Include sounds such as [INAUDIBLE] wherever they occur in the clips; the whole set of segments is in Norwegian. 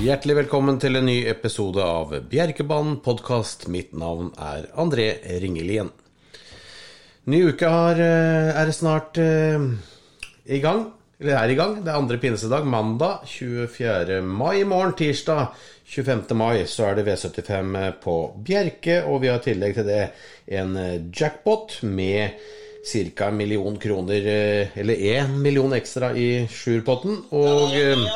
Hjertelig velkommen til en ny episode av Bjerkebanen podkast. Mitt navn er André Ringelien. Ny uke har, eh, er snart uh, i gang. Eller er i gang. Det er andre pinsedag, mandag 24. mai. I morgen, tirsdag 25. mai, så er det V75 på Bjerke. Og vi har i tillegg til det en eh, jackpot med ca. en million kroner, eh, eller én million ekstra i Sjurpotten. Og eh,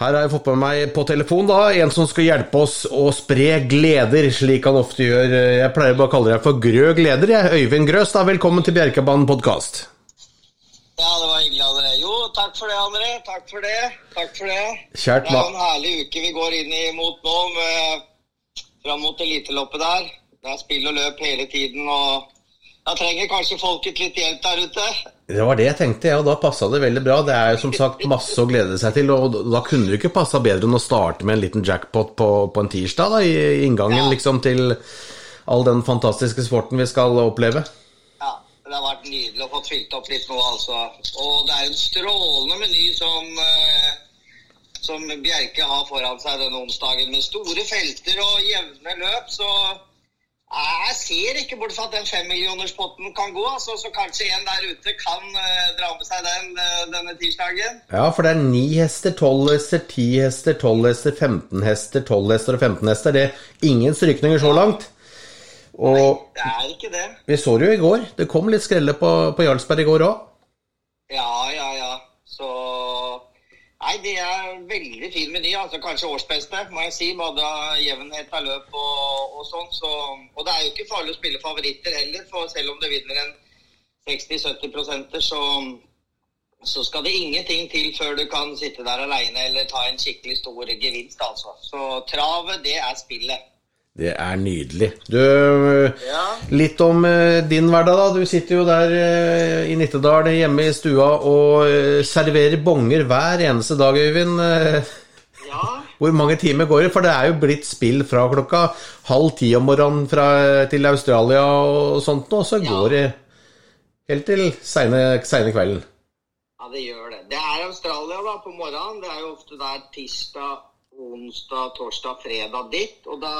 her har jeg fått med meg på telefon da, en som skal hjelpe oss å spre gleder, slik han ofte gjør. Jeg pleier bare å kalle deg for Grø gleder. Jeg. Øyvind Grøs, da. velkommen til Bjerkebanen podkast. Ja, det var hyggelig, André. Jo, takk for det, André. Takk for det. Takk for det. Kjært Det er en herlig uke vi går inn imot nå, med, fram mot eliteloppet der. Det er spill og løp hele tiden, og da trenger kanskje folket litt hjelp der ute. Det var det jeg tenkte, ja, og da passa det veldig bra. Det er jo som sagt masse å glede seg til, og da kunne det ikke passa bedre enn å starte med en liten jackpot på, på en tirsdag, da, i inngangen Ja. liksom til all den fantastiske sporten vi skal oppleve. Ja, det har vært nydelig å få fylt opp litt nå, altså. Og det er en strålende meny som, eh, som Bjerke har foran seg denne onsdagen, med store felter og jevne løp, så jeg ser ikke bort fra at den femmillionerspotten kan gå, altså, så kanskje en der ute kan uh, dra med seg den uh, denne tirsdagen. Ja, for det er ni hester, tolv hester, ti hester, tolv hester, 15 hester, tolv hester og 15 hester. Det er ingen strykninger så langt. Og Det er ikke det. vi så det jo i går. Det kom litt skrelle på, på Jarlsberg i går òg. Ja, ja. Så Nei, det er veldig fin meny. altså Kanskje årsbeste, må jeg si. Både jevnhet av løp og, og sånn. Så, og det er jo ikke farlig å spille favoritter heller, for selv om du vinner en 60-70% så, så skal det ingenting til før du kan sitte der aleine eller ta en skikkelig stor gevinst, altså. Så travet, det er spillet. Det er nydelig. Du, Ja. litt om eh, din hverdag, da. Du sitter jo der eh, i Nittedal hjemme i stua og eh, serverer bonger hver eneste dag, Øyvind. Ja. [LAUGHS] Hvor mange timer går det? For det er jo blitt spill fra klokka halv ti om morgenen fra, til Australia og sånt, og så Ja. går det helt til seine seine kvelden. Ja, det gjør det. Det er Australia da, på morgenen. Det er jo ofte der tirsdag, onsdag, torsdag, fredag ditt. Og da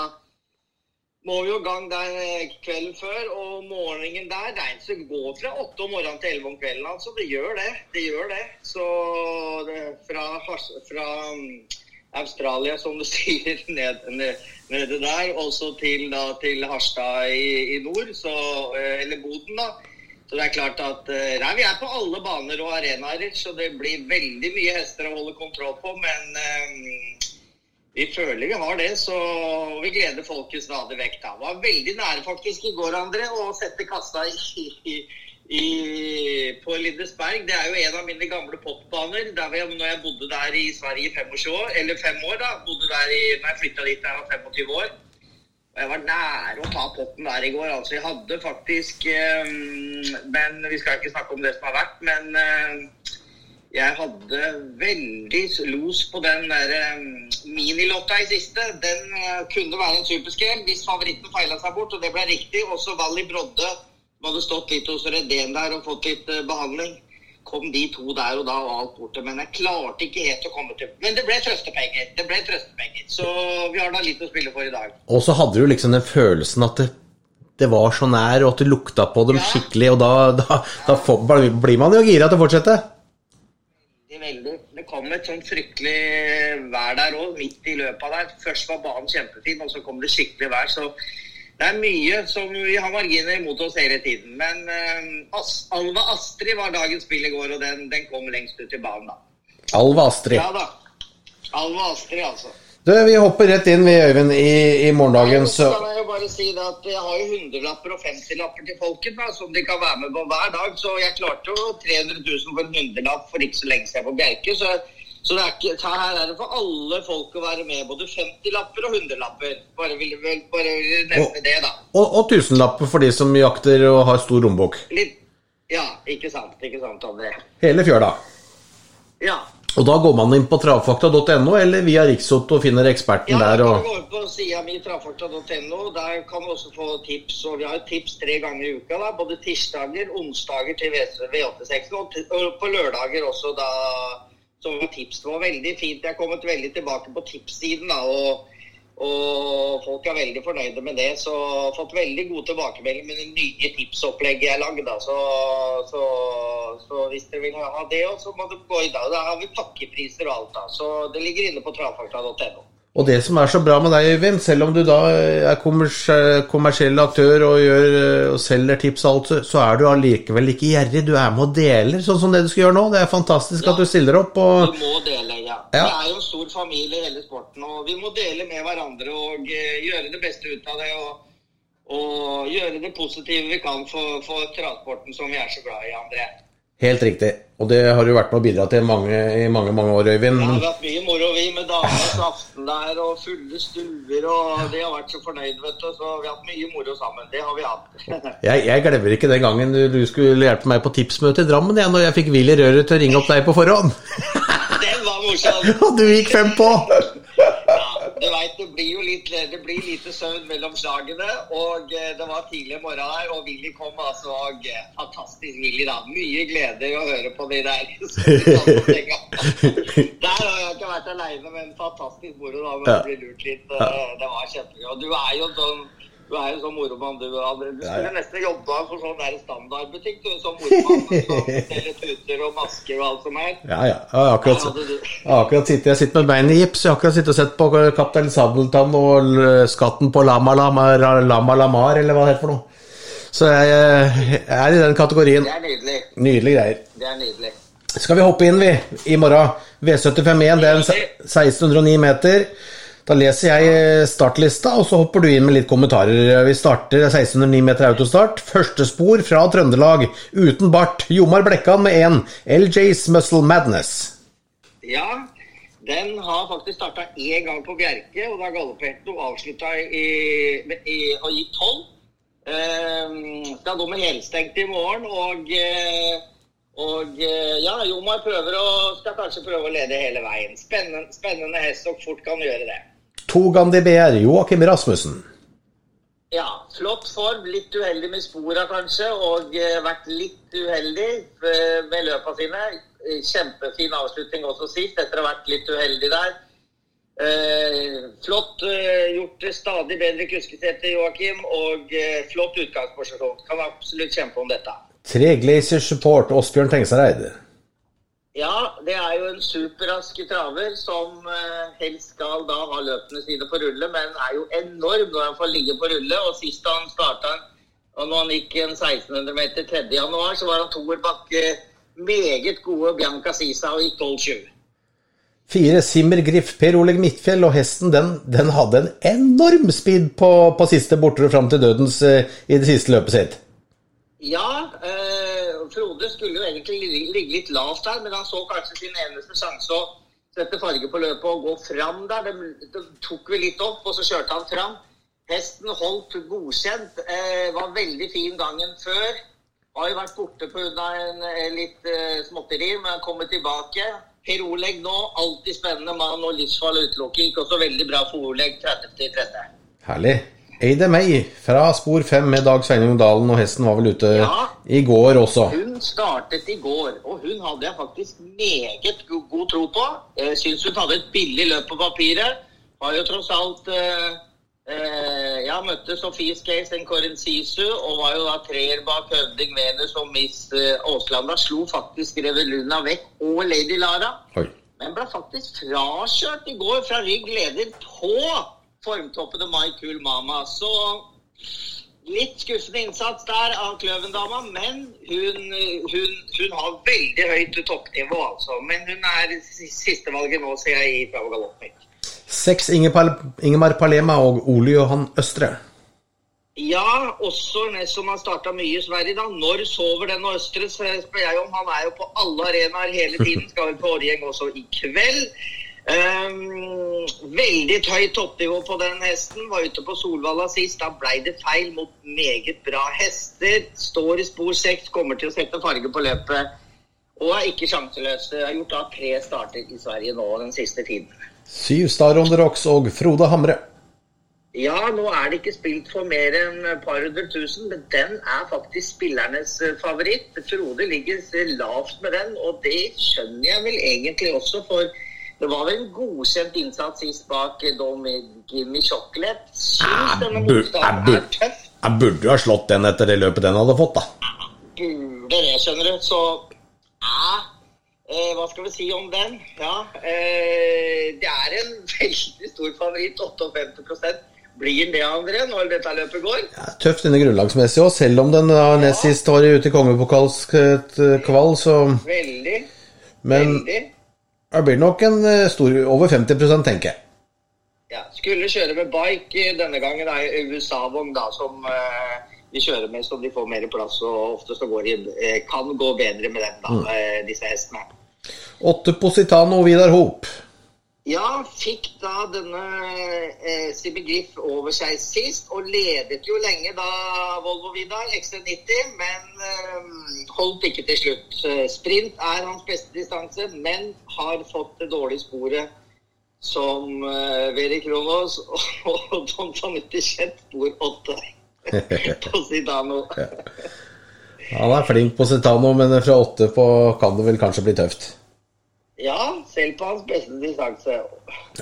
må vi jo gang der eh, kvelden før. Og morgenen der, det er en som går fra åtte om morgenen til elleve om kvelden. Altså, det gjør det. Det gjør det. Så det, fra, fra mm, Australia, som du [LAUGHS] sier, ned, ned, nede der, også til, da, til Harstad i, i nord, så, eh, eller Boden, da. Så det er klart at eh, nei, Vi er på alle baner og arenaer, så det blir veldig mye hester å holde kontroll på. Men vi føler vi har det, så vi gleder folket stadig vekk. da. Vi var veldig nære faktisk i går, André, å sette kassa i, i, i, på Lindesberg. Det er jo en av mine gamle popbaner. Der jeg, når jeg bodde der i Sverige i 25 år, eller fem år, da. Bodde der i, når jeg flytta dit da jeg var 25 år. Og jeg var nære å ta potten der i går. altså Jeg hadde faktisk um, Men vi skal ikke snakke om det som har vært. Men eh, jeg hadde veldig los på den der eh, minilotta i siste. Den eh, kunne være en superskrell hvis favoritten feila seg bort, og det ble riktig. Også Vally Brodde, hadde stått litt hos Redén der og fått litt eh, behandling. Kom de to der og da og alt borte. Men jeg klarte ikke helt å komme til Men det ble trøstepenger. Det ble trøstepenger. Så vi har da litt å spille for i dag. Og så hadde du liksom den følelsen at det, det var så nær, og at det lukta på dem Ja. skikkelig, og da, da, da får, blir man jo gira til å fortsette. Veldig. Det kom et sånn fryktelig vær der òg, midt i løpet der. Først var banen kjempefin, og så kom det skikkelig vær. Så det er mye som vi har marginer imot oss hele tiden. Men uh, As Alva Astrid var dagens spill i går, og den, den kom lengst ut i banen, da. Alva Astrid. Ja da. Alva Astrid, altså. Du, vi hopper rett inn, vi, Øyvind, i, i morgendagen, Så så jeg jo bare si det at jeg har jo hundrelapper og 50-lapper til folket da, som de kan være med på hver dag. Så jeg klarte jo 300 000 for en hundrelapp for ikke så lenge siden på Bjerke. Så, så det er ikke, her er det for alle folk å være med. Både 50-lapper og hundrelapper. Bare vil vel bare vil nevne det, da. Og, og tusenlapper for de som jakter og har stor lommebok. Ja, ikke sant. Ikke sant, André. Hele fjøla. Ja. Og da går man inn på travfakta.no eller via Riksoto og finner eksperten Ja, der. Ja, Og... inn på sida mi, trafakta.no. Der kan du også få tips. Og vi har tips tre ganger i uka. da, Både tirsdager, onsdager til V86 og, og på lørdager også da som tips. Det var veldig fint. Jeg har kommet veldig tilbake på tipssiden. da, og og folk er veldig fornøyde med det. Så jeg har fått veldig gode tilbakemeldinger med det nye tipsopplegget jeg lagde. Så, så, så, hvis dere vil ha det òg, så må dere gå i dag. Da har vi pakkepriser og alt. da. Så det ligger inne på travfakta.no. Og det som er så bra med deg, Øyvind, selv om du da er kommersiell aktør og, gjør, og selger tips og alt, så er du allikevel ikke gjerrig. Du er med og deler, sånn som det du skal gjøre nå. Det er fantastisk ja. at du stiller opp. Og... Du må dele, ja. Vi er jo en stor familie i hele sporten, og vi må dele med hverandre og uh, gjøre det beste ut av det. Og, og gjøre det positive vi kan for, for transporten som vi er så glad i, André. Helt riktig. Og det har du vært med å bidra til mange, i mange mange år, Øyvind. Ja, vi har hatt mye moro, vi, med damenes aften der og fulle stuer. og De har vært så fornøyde, vet du. Så vi har hatt mye moro sammen. Det har vi hatt. [LAUGHS] jeg, jeg, glemmer ikke den gangen du skulle hjelpe meg på tipsmøte i Drammen, jeg, når jeg fikk Willy Røret til å ringe opp deg på forhånd. [LAUGHS] den var morsom. [LAUGHS] Og du gikk fem på Ja, du veit det blir jo litt, det blir lite søvn mellom slagene. Og eh, det var tidlig morgen her, og Willy kom altså. Og eh, fantastisk Willy, da. Mye glede i å høre på de der. [LAUGHS] der har jeg ikke vært aleine, men fantastisk moro da med å bli lurt litt. Eh, det var kjempegøy. Og du er jo sånn du er jo sånn moromann, du. André. Du skulle nesten jobba for sånn der standardbutikk, du. Som moromann. Som selger tuter og masker og alt som er. Ja, ja. Jeg har akkurat, akkurat sittet, jeg sitter med bein i gips. Jeg har akkurat sittet og sett på Kaptein Sabeltann og Skatten på Lama Lamar, Lama Lamar, eller hva det heter for noe. Så jeg, jeg er i den kategorien. Det er nydelig. Nydelige greier. Det er nydelig. Skal vi hoppe inn, vi, i morgen? V751, det er 1609 meter. Da leser jeg eh, startlista, og så hopper du inn med litt kommentarer. Vi starter 1609 meter autostart. Første spor fra Trøndelag, uten bart. Jomar Blekkan med én. LJs Muscle Madness. Ja, den har faktisk starta én gang på Bjerke, og da galopperte og avslutta og gikk tolv. Uh, skal gå med helstengt i morgen, og, uh, og ja, Jomar prøver å, skal kanskje prøve å lede hele veien. Spennende, spennende hest og fort kan gjøre det. To Gandhi BR, Joakim Rasmussen. Ja, flott form. Litt uheldig med spora kanskje, og uh, vært litt uheldig uh, med løpa sine. Kjempefin avslutning også sist, etter å ha vært litt uheldig der. Uh, flott gjort stadig bedre kuskesete, Joakim, og flott utgangsposisjon. Kan absolutt kjempe om dette. Tre Glacier Support, Åsbjørn Tengsareid. Ja, det er jo en superrask traver som eh, helst skal da ha løpene sine på rulle, men er jo enorm når han får ligge på rulle. Og sist han starta, og når han gikk en 1600 meter 3. januar, så var han toer bak meget gode Bianca Sisa og gikk 12-7. Fire Simmer Griff, Per Oleg Midtfjell, og hesten den, den hadde en enorm speed på, på siste bortere fram til dødens eh, i det siste løpet sitt. Ja, eh, Frode skulle jo egentlig ligge litt lavt der, men han så kanskje sin eneste sjanse å sette farge på løpet og gå fram der. Det, det tok vi litt opp, og så kjørte han fram. Hesten holdt godkjent. Eh, var veldig fin gangen før. Har jo vært borte pga. en litt eh, småtteri, men kommer tilbake. Per Oleg nå, alltid spennende mann og livsfall utelukking. Gikk også veldig bra for Oleg 30.30. Herlig. Eide May fra spor fem med Dag Sveinung Dalen, og hesten var vel ute ja, i går også? Hun startet i går, og hun hadde jeg faktisk meget god, tro på. Jeg syns hun hadde et billig løp på papiret. Har jo tross alt eh, eh, Ja, møtte Sofie Skace, en Corin Sisu, og var jo da treer bak Høvding Venus og Miss Åslanda. Slo faktisk Reveluna vekk og Lady Lara. Oi. Men ble faktisk frakjørt i går fra rygg leder på formtoppede My Cool Mama. Så litt skuffende innsats der av Kløven-dama, men hun, hun, hun, har veldig høyt toppnivå, altså. Men hun er sistevalget nå, ser jeg, i Prav Galoppen. Seks Ingemar Palema og Ole Johan Østre. Ja, også som har starta mye i Sverige. da. Når sover den Østre, spør jeg om. Han er jo på alle arenaer hele tiden. [LAUGHS] Skal vel på Årgjeng også i kveld. Um, veldig høyt toppnivå på den hesten. Var ute på Solvalla sist. Da ble det feil mot meget bra hester. Står i spor seks, kommer til å sette farge på løpet. Og er ikke sjanseløs. Har gjort da tre starter i Sverige nå den siste tiden. Syv Star on the Rocks og Frode Hamre. Ja, nå er det ikke spilt for mer enn et par hundre tusen, men den er faktisk spillernes eh, favoritt. Frode ligger lavt med den, og det skjønner jeg vel egentlig også, for det var vel en godkjent innsats sist bak eh, Gimme Chocolate. Syns denne motstanden er tøff. Jeg burde jo ha slått den etter det løpet den hadde fått, da. Burde det, skjønner du. Så ja, eh, hva skal vi si om den? Ja, eh, det er en [LAUGHS] veldig stor favoritt. 58% blir det, André, når dette løpet går? Ja, tøft inne grunnlagsmessig òg, selv om den ja. nest sist var ute i kongepokalskval, så Veldig. Men Veldig. Det blir nok en eh, stor Over 50 tenker jeg. Ja, skulle kjøre med bike eh, denne gangen. Det er USA-vogn da, som eh, de kjører med, så de får mer plass. Og ofte så går de, eh, kan gå bedre med den, da, mm. disse hestene. Åtte Positano Vidar Hop. Ja, fikk da denne eh, Sibby Griff over seg sist, og ledet jo lenge da Volvo Vidar, XC90, men eh, holdt ikke til slutt. Eh, Sprint er hans beste distanse, men har fått det dårlige sporet som eh, Veri Kronos og, [LAUGHS] og Don Tanutti Kjent bor åtte [LAUGHS] på Zidano. Han er flink på Citano, men fra åtte på kan det vel kanskje bli tøft. Ja, selv på hans beste distanse.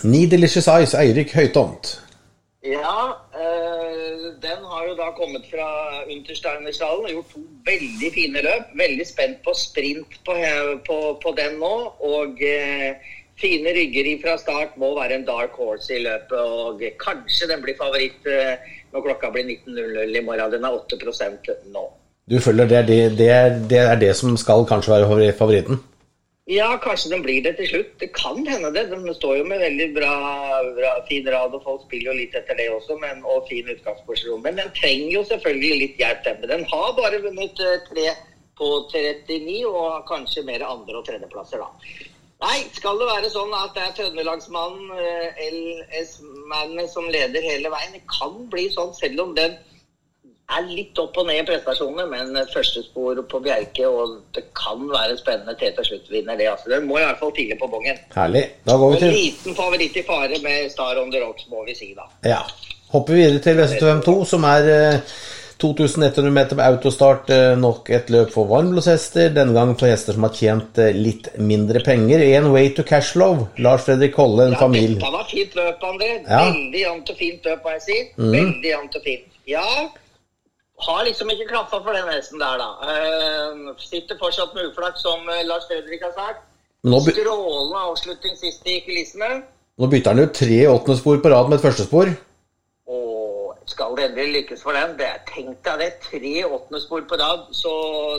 Ni Delicious Eyes, Eirik Høytomt. Ja, øh, den har jo da kommet fra Untersteinersalen og gjort to veldig fine løp. Veldig spent på sprint på, på, på den nå. Og øh, fine rygger fra start må være en dark horse i løpet. Og kanskje den blir favoritt øh, når klokka blir 19.00 i morgen. Den er 8% nå. Du føler det er det, det, er, det er det som skal kanskje være favoritten? Ja, kanskje den blir det til slutt. Det kan hende det. Den står jo med veldig bra, bra fin rad, og folk spiller jo litt etter det også, men, og fin utgangsposisjon. Men den trenger jo selvfølgelig litt hjelp, den. Den har bare vunnet eh, tre på 39, og kanskje mer andre- og tredjeplasser, da. Nei, skal det være sånn at det er Trøndelagsmannen, eh, LS-mannen, som leder hele veien? Det kan bli sånn, selv om den er litt opp og ned i prestasjonene, men første spor på Bjerke, og det kan være spennende til til slutt vinner det. altså. Den må i hvert fall tidlig på bongen. Herlig. Da går vi En liten favoritt i fare med Star on the Rocks, må vi si da. Ja. Hopper vi videre til V75 2, som er eh, 2100 meter med autostart. eh, Nok et løp for varmblodshester. Denne gang for hester som har tjent eh, litt mindre penger. En way to cash love. Lars Fredrik Holle, en Ja, familie. Dette var fint løp, André. Ja. Veldig jevnt og fint løp, må jeg si. Veldig jevnt og fint. Ja, har liksom ikke klaffa for den hesten der, da. Eh, sitter fortsatt med uflaks, som eh, Lars Fredrik har sagt. Strålende avslutning sist i kulissene. nå bytter han jo tre åttende spor på rad med et førstespor. Og skal det endelig lykkes for den? Det er, tenk deg det. Tre åttendespor på rad. Så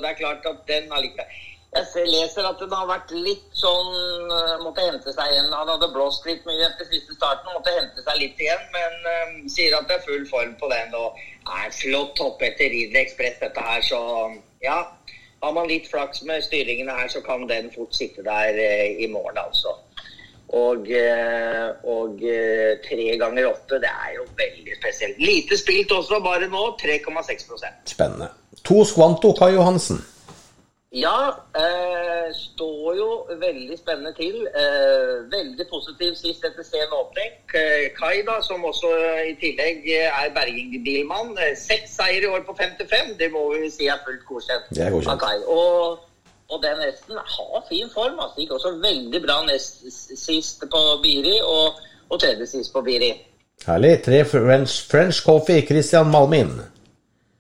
det er klart at den allikevel Jeg ser- leser at den har vært litt sånn eh, Måtte hente seg igjen. Han hadde blåst litt mye etter siste starten. Måtte hente seg litt igjen, men eh, sier at det er full form på den. Og er flott hopp etter Ridley Ekspress, dette her. Så ja. Har man litt flaks med styringene her, så kan den fort sitte der eh, i morgen, altså. Og, eh, og tre ganger åtte, det er jo veldig spesielt. Lite spilt også, bare nå. 3,6% Spennende. To Squanto, Kai Johansen. Ja, eh, står jo veldig spennende til. Eh, veldig positiv sist etter sen åpning. Kai, da, som også eh, i tillegg eh, er bergingbilmann. Eh, Seks seier i år på 55, det må vi si er fullt godkjent. Det er godkjent. av Kai. Og, og den hesten har fin form. Altså, gikk også veldig bra nest sist på Biri, og, og tredje sist på Biri. Herlig. Tre French, French Coffee, Christian Malmin.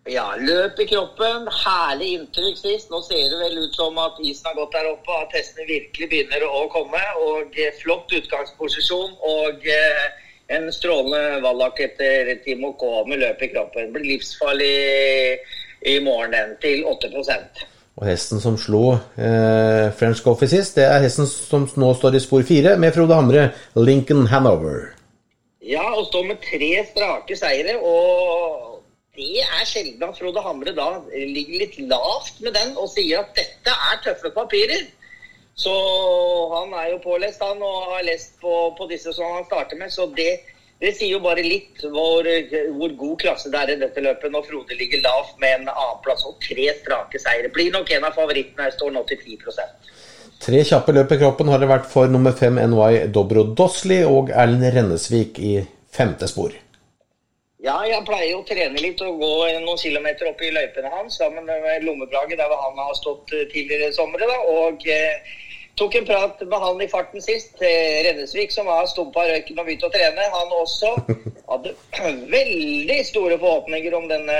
Ja, løp i kroppen. Herlig inntrykk sist. Nå ser det vel ut som at isen har gått der oppe, at hestene virkelig begynner å komme. Og eh, flott utgangsposisjon og eh, en strålende vallak etter Timo K med løp i kroppen. Blir livsfarlig i morgen, den, til 8% Og hesten som slo eh, French Coffee sist, det er hesten som nå står i spor fire, med Frode Hamre, Lincoln Hanover. Ja, og står med tre strake seire. Og det er sjelden at Frode Hamre da ligger litt lavt med den og sier at dette er tøffe papirer. Så han er jo pålest, han, og har lest på, på disse som han starter med. Så det, det sier jo bare litt hvor, hvor god klasse det er i dette løpet når Frode ligger lavt med en annenplass og tre strake seire. Blir nok en av favorittene. Står nå til 10 Tre kjappe løp i kroppen har det vært for nummer fem NY Dobro Dosli og Erlend Rennesvik i femte spor. Ja, jeg pleier å trene litt og gå noen kilometer opp i løypene hans sammen med Lommeplaget, der han har stått eh, tidligere i sommer. Da, og eh, tok en prat med han i farten sist. Eh, Rennesvik, som har stumpa røyken og begynt å trene. Han også hadde [CLEARS THROAT] veldig store forhåpninger om denne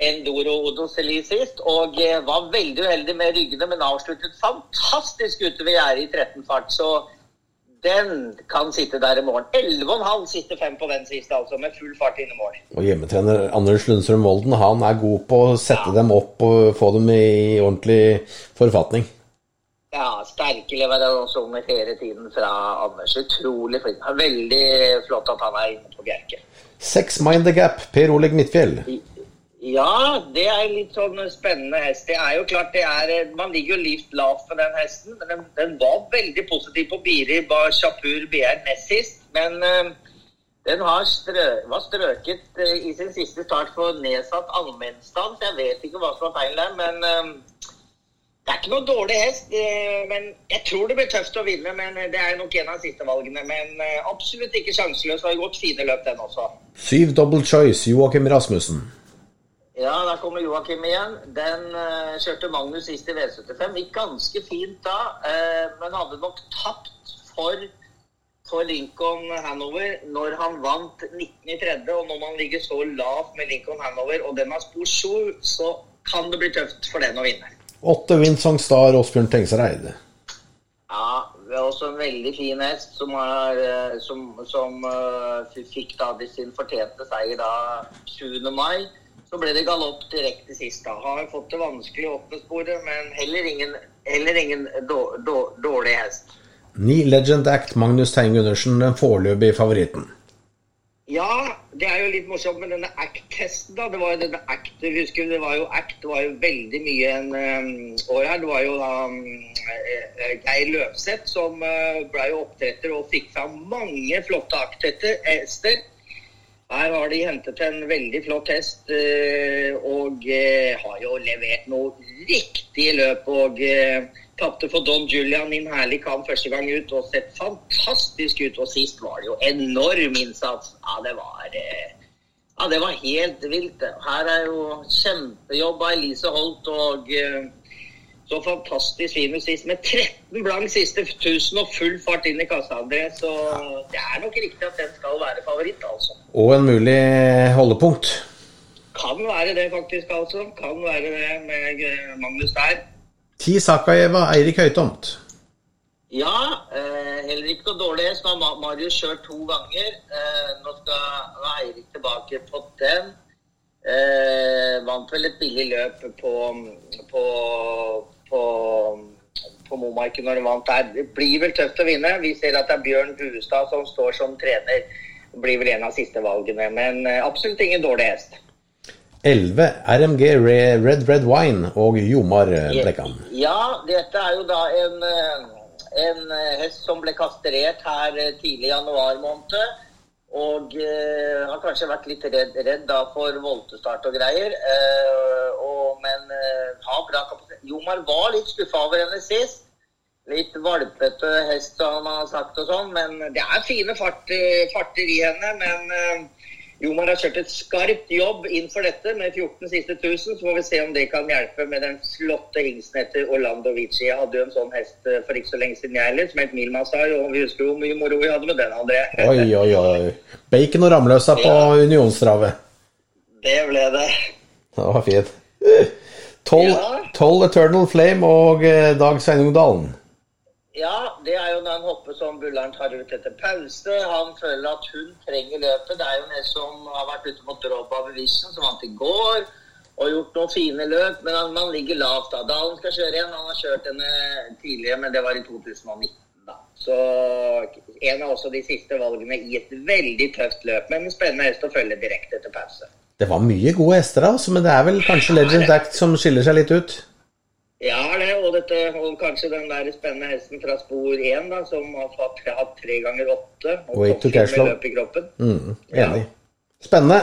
Endoro Odoseli sist, og eh, var veldig uheldig med ryggene, men avsluttet fantastisk ute ved gjerdet i 13 fart. Så den kan sitte der i morgen. 11,5 sitter fem på den siste, altså, med full fart inn i mål. Og hjemmetrener Anders Lundstrøm Volden han er god på å sette Ja. dem opp og få dem i ordentlig forfatning. Ja, sterke leverasjoner hele tiden fra Anders. Utrolig flink. Veldig flott at han er inne på Bjerke. Seks Mind the Gap, Per Oleg Midtfjell. Ja, det er litt sånn spennende hest. Det er jo klart det er Man ligger jo livt lavt med den hesten, men den, den var veldig positiv på Biri Bar Shapur BR nest sist. Men uh, den strø, var strøket uh, i sin siste start for nedsatt allmennstand, jeg vet ikke hva som var feil der. Men uh, det er ikke noe dårlig hest. eh, men Jeg tror det blir tøft å vinne, men det er nok en av siste valgene. Men eh, absolutt ikke sjanseløs. Har gått fine løp, den også. Syv Double Choice, Joakim Rasmussen. Ja, der kommer Joakim igjen. Den uh, kjørte Magnus sist i V75. Gikk ganske fint da, uh, men hadde nok tapt for, for Lincoln Hanover når han vant 19 i tredje. Og når man ligger så lavt med Lincoln Hanover, og den har spor 7, så kan det bli tøft for den å vinne. Åtte Winsong Star, Åsbjørn Tengsereid. Ja, det er også en veldig fin hest som, har, eh, som, som uh, fikk da sin fortjente seier da 7. mai. Så ble det galopp direkte sist. da. Har fått det vanskelig opp med sporet, men heller ingen, heller ingen då- då- dårlig hest. Ni Legend Act, Magnus Tein Gundersen, den foreløpige favoritten. Ja, det er jo litt morsomt med denne ACT-testen. da. Det var jo denne ACT, husker det var jo ACT, det var jo veldig mye en um, år her. Det var jo da um, eh, Geir Løvseth som uh, ble jo oppdretter og fikk fram mange flotte ACT-hester. Her har de hentet en veldig flott hest eh, og eh, har jo levert noe riktig løp. Og eh, tapte for Don Julian en herlig kamp første gang ut og sett fantastisk ut. Og sist var det jo enorm innsats. Ja, det var ja, det var helt vilt. Her er jo kjempejobb av Elise Holt og så fantastisk fin sist. Med 13 blank siste 1000 og full fart inn i kassa, André. Så det er nok riktig at den skal være favoritt, altså. Og en mulig holdepunkt. Kan være det, faktisk, altså. Kan være det med eh, Magnus der. Ti Sakajeva, Eirik Høytomt. Ja, eh, heller ikke noe dårlig hest. Nå har Marius kjørt to ganger. Eh, nå skal Eirik tilbake på den. Eh, vant vel et billig løp på, på, på, på Momarken når han vant der. Det blir vel tøft å vinne. Vi ser at det er Bjørn Buestad som står som trener. Det blir vel en av siste valgene, men eh, absolutt ingen dårlig hest. 11 RMG Red Red Wine og Jomar eh, Blekkan. Ja, dette er jo da en, eh, en hest som ble kastrert her tidlig i januar måned. Og eh, har kanskje vært litt redd, redd da for voltestart og greier. Eh, og, men eh, har bra kapasitet. Jomar var litt skuffa over henne sist. Litt valpete hest, som han har sagt og sånn. Men det er fine fart, eh, farter i henne. Men eh, Jomar har kjørt et skarpt jobb innenfor dette med 14 siste 1000. Så får vi se om det kan hjelpe med den flotte hingsten etter Orlando Vici. Jeg hadde jo en sånn hest eh, for ikke så lenge siden, jeg heller, som het Milmasar. Og vi husker jo hvor mye moro vi hadde med den, André. [LAUGHS] Oi, oi, oi. Bacon og Ramløsa på unionstravet. Det ble det. Det var fint. [LAUGHS] 12, Ja. Eternal Flame og eh, Dag Sveinung Dalen. Ja, det er jo den hopper som Bullern tar ut etter pause. Han føler at hun trenger løpet. Det er jo en som har vært ute mot of Vision, som vant i går. Og gjort noen fine løp, men han, man ligger lavt da. Dalen skal kjøre igjen. Han har kjørt henne tidligere, men det var i 2019. Så en av også de siste valgene i et veldig tøft løp. Men spennende hest å følge direkte etter pause. Det var mye gode hester, altså, men det er vel kanskje Legend Act som skiller seg litt ut. Ja, det, og, dette, og kanskje den der spennende hesten fra spor 1, da, som har fått, hatt tre ganger åtte. Og Way to cash kroppen. Mm, enig. Spennende.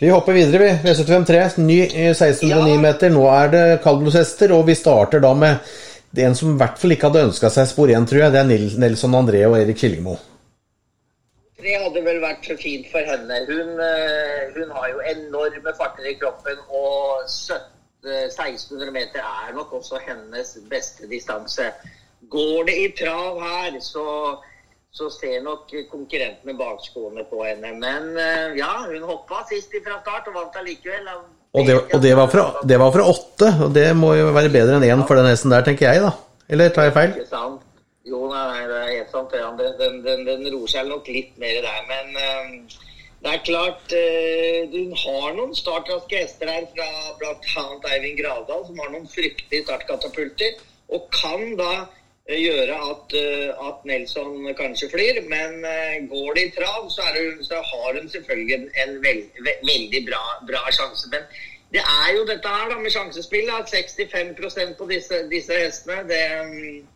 Vi hopper videre, vi. V753, ny eh, 1609 Ja. meter. Nå er det kaldblodshester, og vi starter da med det en som i hvert fall ikke hadde ønska seg spor én, tror jeg. Det er Nelson André og Erik Killingmo. Det hadde vel vært så fint for henne. Hun, eh, hun har jo enorme farter i kroppen, og 1600 meter er nok også hennes beste distanse. Går det i trav her, så, så ser nok konkurrentene bakskoene på henne. Men eh, ja, hun hoppa sist fra start og vant allikevel. Og det, og det, var fra, det var fra åtte, og det må jo være bedre enn én for den hesten der, tenker jeg, da. Eller tar jeg feil? Ikke sant? Jo, nei, det er helt sant. Den, den, den, roer seg nok litt mer der. Men uh, det er klart uh, Hun har noen startraske hester her fra bl.a. Eivind Gravdal, som har noen fryktelige startkatapulter. Og kan da gjøre at, at, Nelson kanskje flyr. Men går det i trav, så, det, så, har hun selvfølgelig en, veld, veldig bra, bra, sjanse. Men det er jo dette her da med sjansespill. At 65% på disse, disse hestene. det um,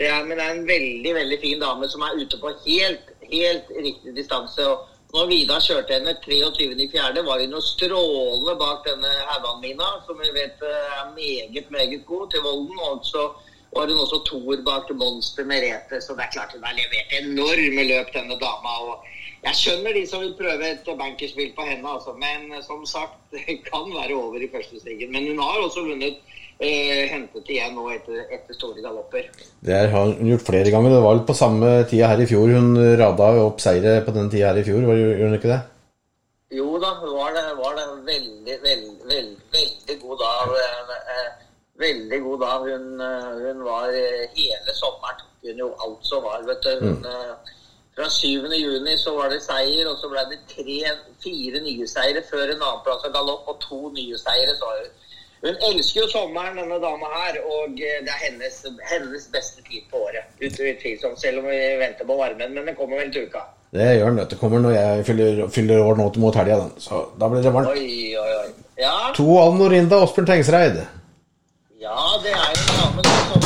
det er, men det er en veldig veldig fin dame som er ute på helt, helt riktig distanse. og når Vidar kjørte henne 23.4., var hun jo strålende bak denne Haugan-mina, som vi vet eh, er meget, meget god til volden. Og så har hun også toer bak Monster Merete, så det er klart hun har levert enorme løp, denne dama. og jeg skjønner de som vil prøve et bankerspill på henne, altså. men som sagt, [LAUGHS] det kan være over i første stigen. Men hun har også vunnet eh, hentet igjen nå etter, etter, store galopper. Det har hun gjort flere ganger. Det var vel på samme tida her i fjor hun rada opp seire på den tida her i fjor, gjorde hun ikke det? Jo da, var det, var det veldig, veldig, veldig, veldig god dag. Eh, veldig god da. Hun, eh, hun, var eh, hele sommeren tok hun jo alt som var, vet du. Hun, mm. Fra 7. juni så var det seier, og så ble det tre, fire nye seire før en annenplass av galopp og to nye seire. sa hun hun elsker jo sommeren, denne dama her, og eh, det er hennes, hennes beste tid på året. Utvilsomt, selv om vi venter på varmen, men den kommer vel til uka. Det gjør den. Det kommer når jeg fyller, fyller år nå mot helga, så da blir det varmt. Oi, oi, oi. Ja. To Alnorinda Åsbjørn Tengsreid. Ja, det er jo en dame som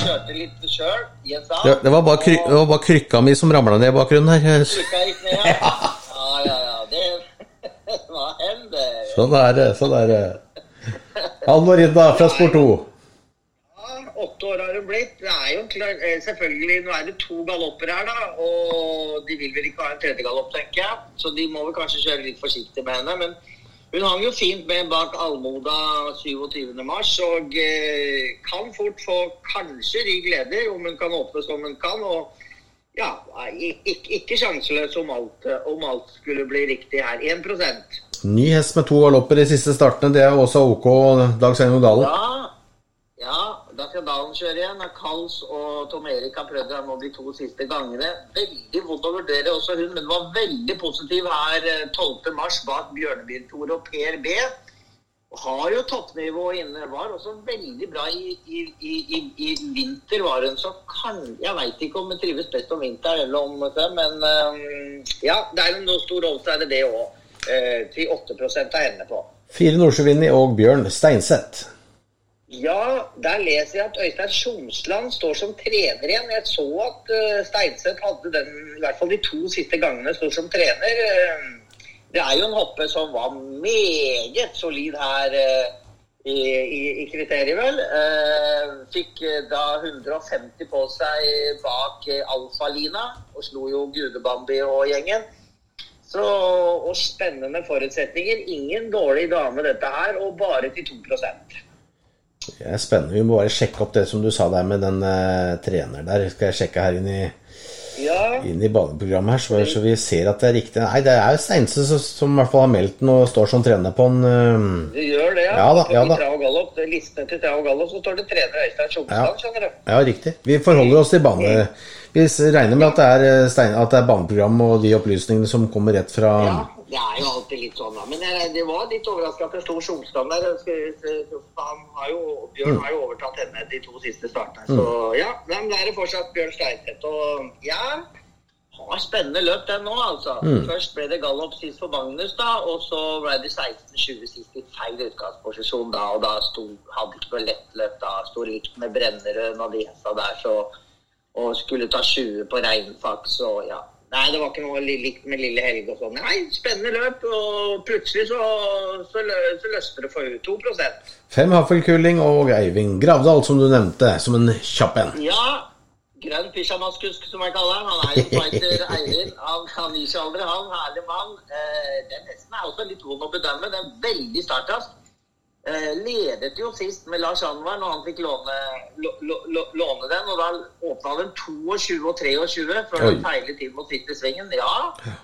kjørte litt sjøl i en Det, det, var bare kry, det var bare krykka mi som ramla ned i bakgrunnen her. Krykka gikk ned, ja. Ja, ja, ja. Det, [LAUGHS] hva hender? Sånn er det. Sånn er det. Halvor Ridda fra Sport 2. Ja, åtte år har hun blitt. Det er jo klar, eh, selvfølgelig, Nå er det to galopper her, da. Og de vil vel ikke ha en tredje galopp, tenker jeg. Så de må vel kanskje kjøre litt forsiktig med henne. Men hun hang jo fint med bak Almoda 27.3 og eh, kan fort få kanskje de leder om hun kan åpne som hun kan. og ja, ikke, ikke sjanseløs om alt, om alt skulle bli riktig her. 1% Ny hest med to galopper i siste startene, det er også OK, Dag Svein Dalen? Ja, ja, da skal Dalen kjøre igjen. Kals og Tom Erik har prøvd her nå de to siste gangene. Veldig vondt å vurdere også hun, men var veldig positiv her 12.3 mars bak Bjørnebyen-Tore og Per B. Har jo toppnivå inne. Var også veldig bra i, i, i, i vinter, var hun. Så kan Jeg veit ikke om hun trives best om vinteren eller om det, men um, ja, det er en stor odds, er det òg eh, til 8 av henne på. Fire Nordsjøvinni og Bjørn Steinseth. Ja, der leser jeg at Øystein Tjomsland står som trener igjen. Jeg så at uh, Steinseth hadde den, i hvert fall de to siste gangene, står som trener. Uh, det er jo en hoppe som var meget solid her uh, i, i, i, kriteriet, vel. fikk da 150 på seg bak Alfa-Lina og slo jo Gudebambi og gjengen. Så, og spennende forutsetninger. Ingen dårlig dame, dette her, og bare til 2 Det er spennende. Vi må bare sjekke opp det som du sa der med den uh, treneren der. Skal jeg sjekke her inn i, ja. inn i baneprogrammet her, så, så, vi ser at det er riktig. Nei, det er Steinse som, som, i hvert fall har meldt den og står som trener på den. Uh, det gjør det, ja. ja, da, ja da. Gallop, listene til Trav Gallop så står det trener Øystein ja. skjønner du. Ja, riktig. Vi forholder oss til bane. Vi regner med at det, er, eh, stein, at det er baneprogram og de opplysningene som kommer rett fra Ja, det er jo alltid litt sånn, da. Men jeg, det var litt overraska at det sto Sjomstrand der. Han har jo, Bjørn har jo overtatt henne de to siste startene. Så mm. ja, men det er det fortsatt Bjørn Steinseth. Og ja, har spennende løp den nå, altså. Mm. Først ble det gallop sist for Magnus, da. Og så ble det 16-20 sist i feil utgangsposisjon da. Og da sto, hadde ikke noe lettløp da. Sto likt med Brennerød og de hesta der, så og skulle ta 20 på Reinfaks og ja. Nei, det var ikke noe likt med Lille Helge og sånn. Nei, spennende løp, og plutselig så, så, så løste det for 2% Fem Haffelkulling og Eivind Gravdal, som du nevnte, som en kjapp en. Ja, grønn pysjamaskusk, som jeg kaller han. Han er jo fighter [LAUGHS] Eivind. Han, han gir seg aldri, han. Herlig mann. Eh, den hesten er også litt vond å bedømme. Den er veldig startast. Eh, ledet jo sist med Lars Anwar når han fikk låne, lå, lå, låne den. Og da åpna den 22 og 23 før den feilet inn mot Sitter Svingen. Ja.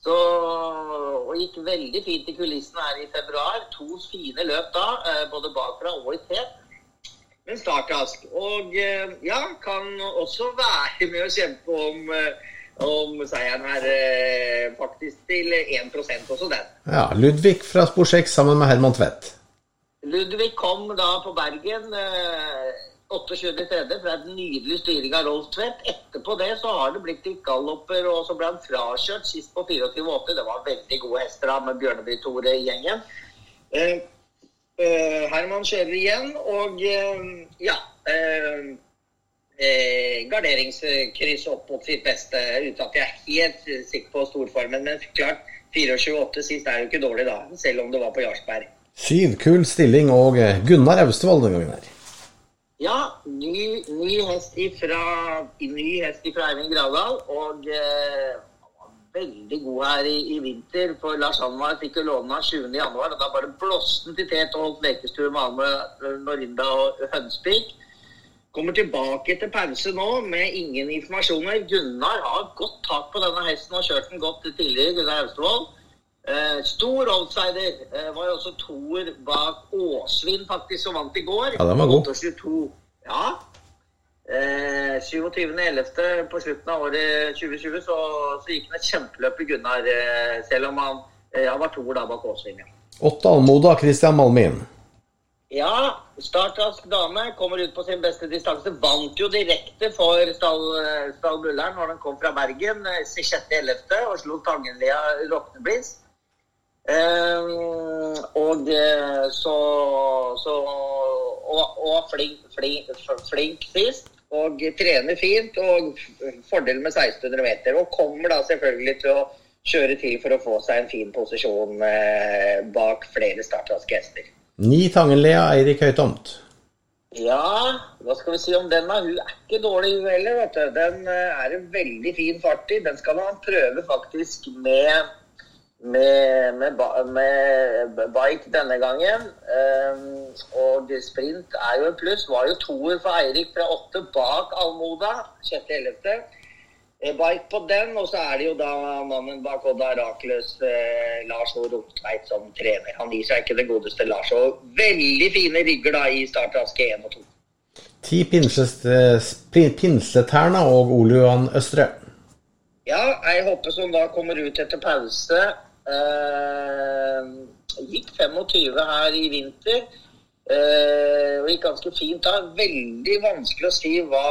Så, og gikk veldig fint i kulissene her i februar. To fine løp da, eh, både bakfra og i tet. Men startrask. Og eh, ja, kan også være med å kjempe om, om seieren her, faktisk til 1% også, den. Ja, Ludvig fra Spor 6 sammen med Herman Tvedt. Ludvig kom da på Bergen eh, 28.3. fra et nydelig styring av Rolf Tvedt. Etterpå det så har det blitt litt galloper, og så ble han frakjørt sist på 24,8. Det var veldig gode hester da med Bjørneby-Tore i gjengen. Eh, eh, Herman kjører igjen, og eh, ja eh, eh, Garderingskryss opp mot sitt beste, uten at jeg er helt sikker på storformen. Men klart, 24,8 sist er jo ikke dårlig da, selv om det var på Jarlsberg. Syv, kul stilling, og eh, Gunnar Austevoll den gangen her. Ja, ny, ny hest ifra ny hest ifra Eivind Gravdal. Og eh, veldig god her i, i vinter. For Lars Hanmar fikk jo låne av 20. januar, og da bare blåste han til tet og holdt lekestue med Alme, Norinda og Hønspik. Kommer tilbake til pause nå med ingen informasjoner. Gunnar har godt tak på denne hesten og kjørt den godt tidligere. Gunnar Austevoll. Eh, stor outsider. Eh, var jo også toer bak Åsvin, faktisk, som vant i går. Ja, den var god. 22. Ja. Eh, 27.11. på slutten av året 2020 så, så gikk han et kjempeløp i Gunnar, eh, selv om han, eh, han var toer da bak Åsvin. Ja. Åtte Almoda, Christian Malmin. Ja, startrask dame kommer ut på sin beste distanse. Vant jo direkte for Stall, Stall Bullern når den kom fra Bergen eh, 6.11. og slo Tangenlia Roknebliss. Um, og eh, så, så Og, og flink, flink, flink sist. Og trener fint. Og fordel med 1600 meter. Og kommer da selvfølgelig til å kjøre til for å få seg en fin posisjon eh, bak flere startraske hester. Ni Tangenlea, Eirik Høytomt. Ja, hva skal vi si om den? da? Hun er ikke dårlig, hun heller. vet du. Den eh, er en veldig fin fart i. Den skal han prøve faktisk med med, med, med, bike denne gangen. Um, og sprint er jo et pluss. Var jo toer for Eirik fra åtte bak Almoda 6.11. Bike på den, og så er det jo da mannen bak Odda Arakeløs, eh, Lars O. Romtveit, som trener. Han gir seg ikke det godeste Lars. Og veldig fine rygger da i startraske 1 og 2. Ti Pinsetærna og Ole Johan Østre. Ja, ei hoppe som da kommer ut etter pause. Eh, gikk 25 her i vinter. Eh, og gikk ganske fint da. Veldig vanskelig å si hva,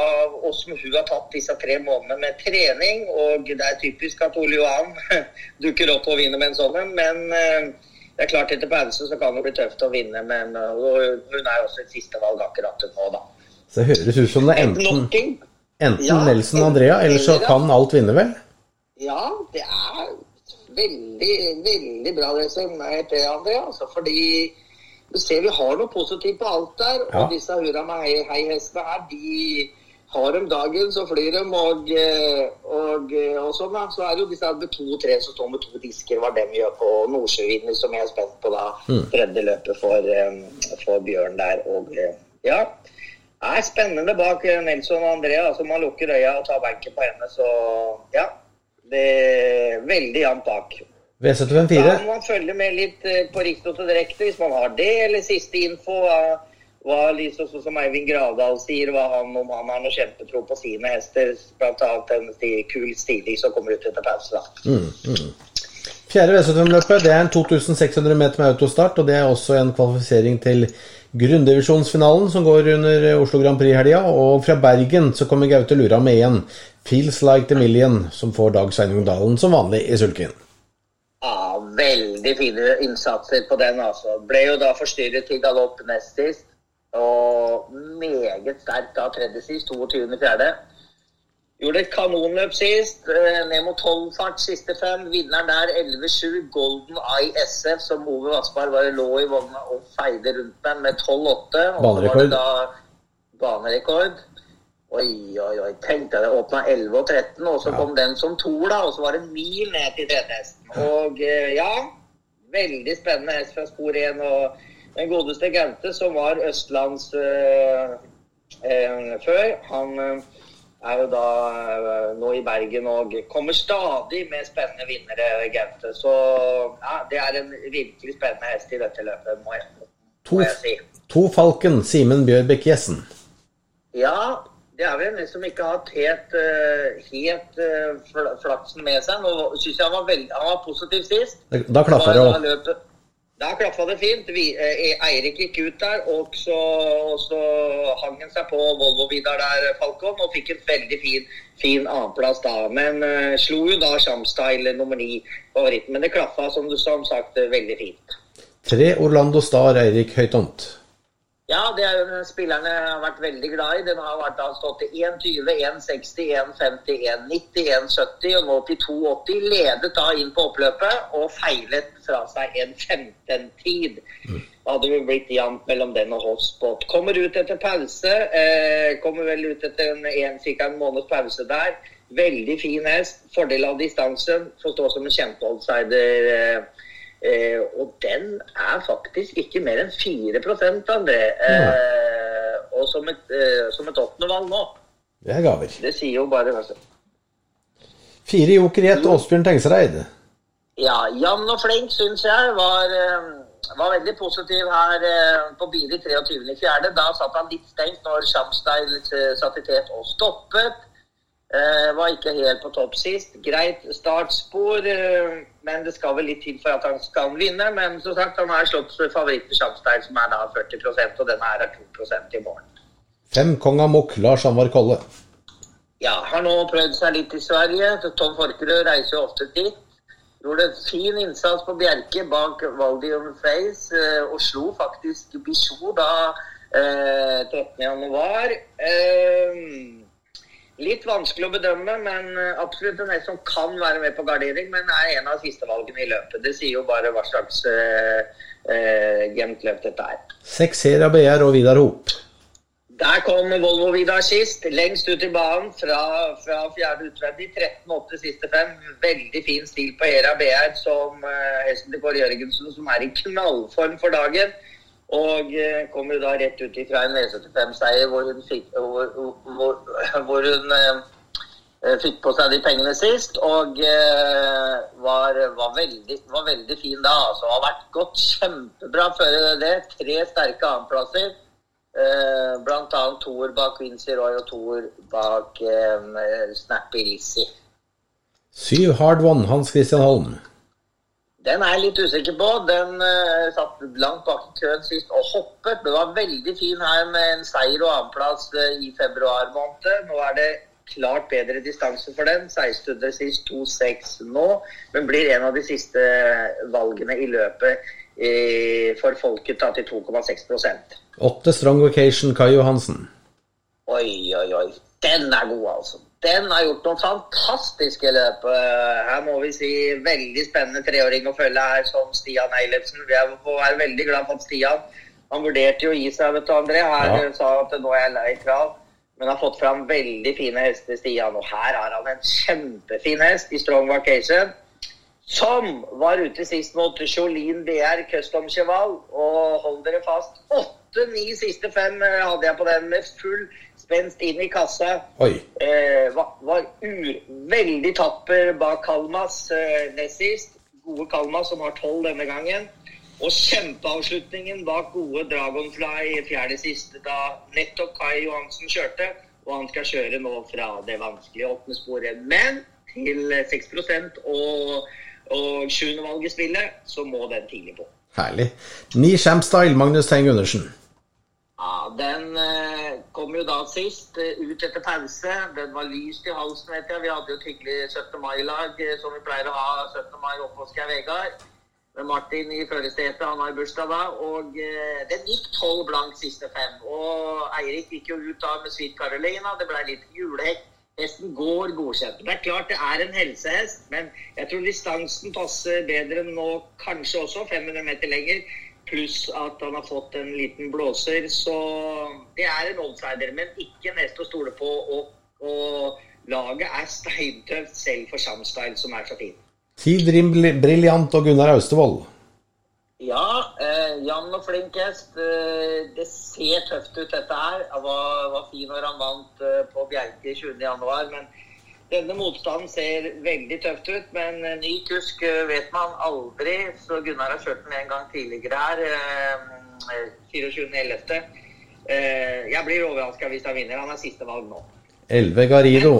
åssen hun har tatt disse tre månedene med trening. Og det er typisk at Ole Johan [LAUGHS] dukker opp og vinner med en sånn en. Men eh, det er klart etter pause så kan det bli tøft å vinne. Men hun er også et sistevalg akkurat nå, da. Så det høres ut som det er enten, enten ja, Nelson og Andrea, eller så kan alt vinne, vel? Ja, det er veldig, veldig bra resonnert, André. Altså, fordi du ser vi har noe positivt på alt der. Ja. Og disse Hurra meg hei-hestene her, de har dem dagen, så flyr de. Og, og, og sånn, da. Så er det jo disse med to-tre som står med to disker, hva de gjør på Nordsjøvinner, som jeg er spent på da. Mm. Tredje løpet for, for Bjørn der. Og ja. Det er spennende bak Nelson og Andrea. Altså, man lukker øya og tar benken på henne, så ja. Det er veldig jevnt bak. V754? Da må man følge med litt eh, på til direkte hvis man har det, eller siste info. Hva liksom, som Eivind Gravdal sier, hva han, om han har noe kjempetro på sine hester. Bl.a. en kul stilig som kommer ut etter pause. da. Mm, mm. Fjerde V75-løpet det er en 2600 meter med autostart, og det er også en kvalifisering til grunndivisjonsfinalen som går under Oslo Grand Prix-helga. Og fra Bergen så kommer Gaute Lura med igjen. 'Feels Like the Million', som får Dag Sveinung Dalen som vanlig i sulken. Ja, veldig fine innsatser på den, altså. Ble jo da forstyrret til galopp nest sist. Og meget sterkt da tredje sist, 22.4. Gjorde et kanonløp sist. Eh, ned mot 12 fart siste fem. Vinneren der 11-7. Golden Eye SF, som Ove Vassberg bare lå i vogna og feide rundt med med 12-8. Banerekord. banerekord. Oi, oi, oi. Tenk deg det. Åpna 11 og 13, og så Ja. kom den som toer, da. Og så var det en mil ned til tredjehesten. Og eh, ja, veldig spennende hest fra spor 1. Og den godeste Gaute, som var Østlands øh, øh, før, han er jo da øh, nå i Bergen og kommer stadig med spennende vinnere, Gaute. Så ja, det er en virkelig spennende hest i dette løpet, må jeg, må jeg si. to Falken, Simen Bjørbekk Jessen. Ja, det er vel en som ikke har hatt helt, eh, helt eh, flaksen med seg. Nå synes jeg han var, veldig, han var positiv sist. Da klaffa det òg. Da klaffa det fint. Vi, eh, Eirik gikk ut der, og så, og så hang han seg på Volvo Vidar der, Falcon, og fikk en veldig fin, fin annenplass da. Men uh, slo jo da Shamstyle nummer ni favoritten. Men det klaffa, som du som sagt, veldig fint. Tre Orlando Star, Eirik Høytomt. Ja, det er jo den spilleren jeg har vært veldig glad i. Den har vært da stått til 1,20, 1,60, 1,50, 1,90, 1,70 og nå til 2,80. Ledet da inn på oppløpet og feilet fra seg en 15-tid. Mm. hadde vi blitt jevnt mellom den og Hotspot. Kommer ut etter pause. Eh, kommer vel ut etter en, en, cirka en måneds pause der. Veldig fin hest. Fordel av distansen. Får stå som en kjempeoutsider. Eh, Eh, og den er faktisk ikke mer enn 4 André. Eh, og som et, eh, som et nå. Det er gaver. Det sier jo bare altså. Fire joker i ett, Åsbjørn Tengsereid. Ja, jevn og flink syns jeg var, eh, var veldig positiv her eh, på Biri 23.4. Da satt han litt stengt når Shamstyle eh, satt i tet og stoppet. Eh, var ikke helt på topp sist. Greit startspor, eh, men det skal vel litt til for at han skal vinne. Men som sagt, han har slått favoritten Shamstyle, som er da 40% og den her er 2% i morgen. Fem Kong Amok, Lars Anvar Kolle. Ja, har nå prøvd seg litt i Sverige. Tom Forkerød reiser jo ofte dit. Gjorde en fin innsats på Bjerke bak Valdium Face eh, og slo faktisk Bichot da eh, 13. januar. Eh, litt vanskelig å bedømme, men eh, absolutt en hest som kan være med på gardering, men er en av sistevalgene i løpet. Det sier jo bare hva slags uh, uh, jevnt løp dette er. Seks Hera BR og Vidar Hop. Der kom Volvo Vidar sist, lengst ut i banen fra, fra fjerde utvendig. 13-8 siste fem. Veldig fin stil på Hera BR, som uh, hesten til Kåre Jørgensen, som er i knallform for dagen. Og uh, kommer da rett ut ifra en V75-seier hvor hun fikk, hvor, hvor, hvor hun eh, fikk på seg de pengene sist. Og var, var, veldig, var veldig fin da. altså. Har vært gått kjempebra før det. Tre sterke annenplasser. Eh, blant annet toer bak Quincy Roy og toer bak eh, Snappy Lizzie. Syv Hard One, Hans Christian Holm. Den er jeg litt usikker på. Den uh, satt langt bak i køen sist og hoppet. Det var veldig fin her med en seier og annenplass uh, i februar måned. Nå er det klart bedre distanse for den. 1600 sist, 2-6 nå. Men blir en av de siste valgene i løpet eh, for folket da til 2,6% Åtte Strong Vacation, Kai Johansen. Oi, oi, oi. Den er god, altså. Den har gjort noen fantastiske løp. Eh, Her må vi si veldig spennende treåring å følge her, som Stian Eilertsen. Vi er- veldig glad for at Stian Han vurderte jo å gi seg, vet du, André. Her Ja. sa at nå er jeg lei krav. Men har fått fram veldig fine hester, Stian. Og her har han en kjempefin hest i Strong Vacation. Som var ute sist mot Jolene BR Custom Cheval. Og hold dere fast, åtte-ni siste fem eh, hadde jeg på den med full spenst inn i kassa. Eh, var, var ur, veldig tapper bak Kalmas eh, nest sist. Gode Kalmas som har tolv denne gangen. Og kjempeavslutningen bak gode Dragonfly fjerde siste da nettopp Kai Johansen kjørte. Og han skal kjøre nå fra det vanskelige åpne sporet. Men til 6 og, og sjuendevalg i spillet, så må den tidlig på. Herlig. Ni Shampstyle, Magnus Teng Gundersen. Ja, Den eh, kom jo da sist, eh, ut etter pause. Den var lyst i halsen, vet jeg. Vi hadde jo et hyggelig 17. mai-lag, eh, som vi pleier å ha 17. mai oppe hos Geir Vegard. Med Martin i førersetet, han har bursdag da. Og eh, den gikk tolv blank siste fem. Og Eirik gikk jo ut da med Sweet Carolina. Det ble litt julehekk. Hesten går godkjent. Det er klart det er en helsehest, men jeg tror distansen passer bedre nå, kanskje også 500 meter lenger. Pluss at han har fått en liten blåser. Så det er en outsider, men ikke nest å stole på. Og, og laget er steintøft selv for Samstyle, som er så fin. Tidrim Briljant og Gunnar Austevoll. Ja, eh, Jan og flink hest. Eh, det ser tøft ut, dette her. Han var, var fin når han vant eh, på Bjerke 20.1, men denne motstanden ser veldig tøft ut. Men eh, ny kusk eh, vet man aldri, så Gunnar har kjørt den en gang tidligere her. Eh, 24.11. Eh, jeg blir overraska hvis han vinner. Han er siste valg nå. Elve Garido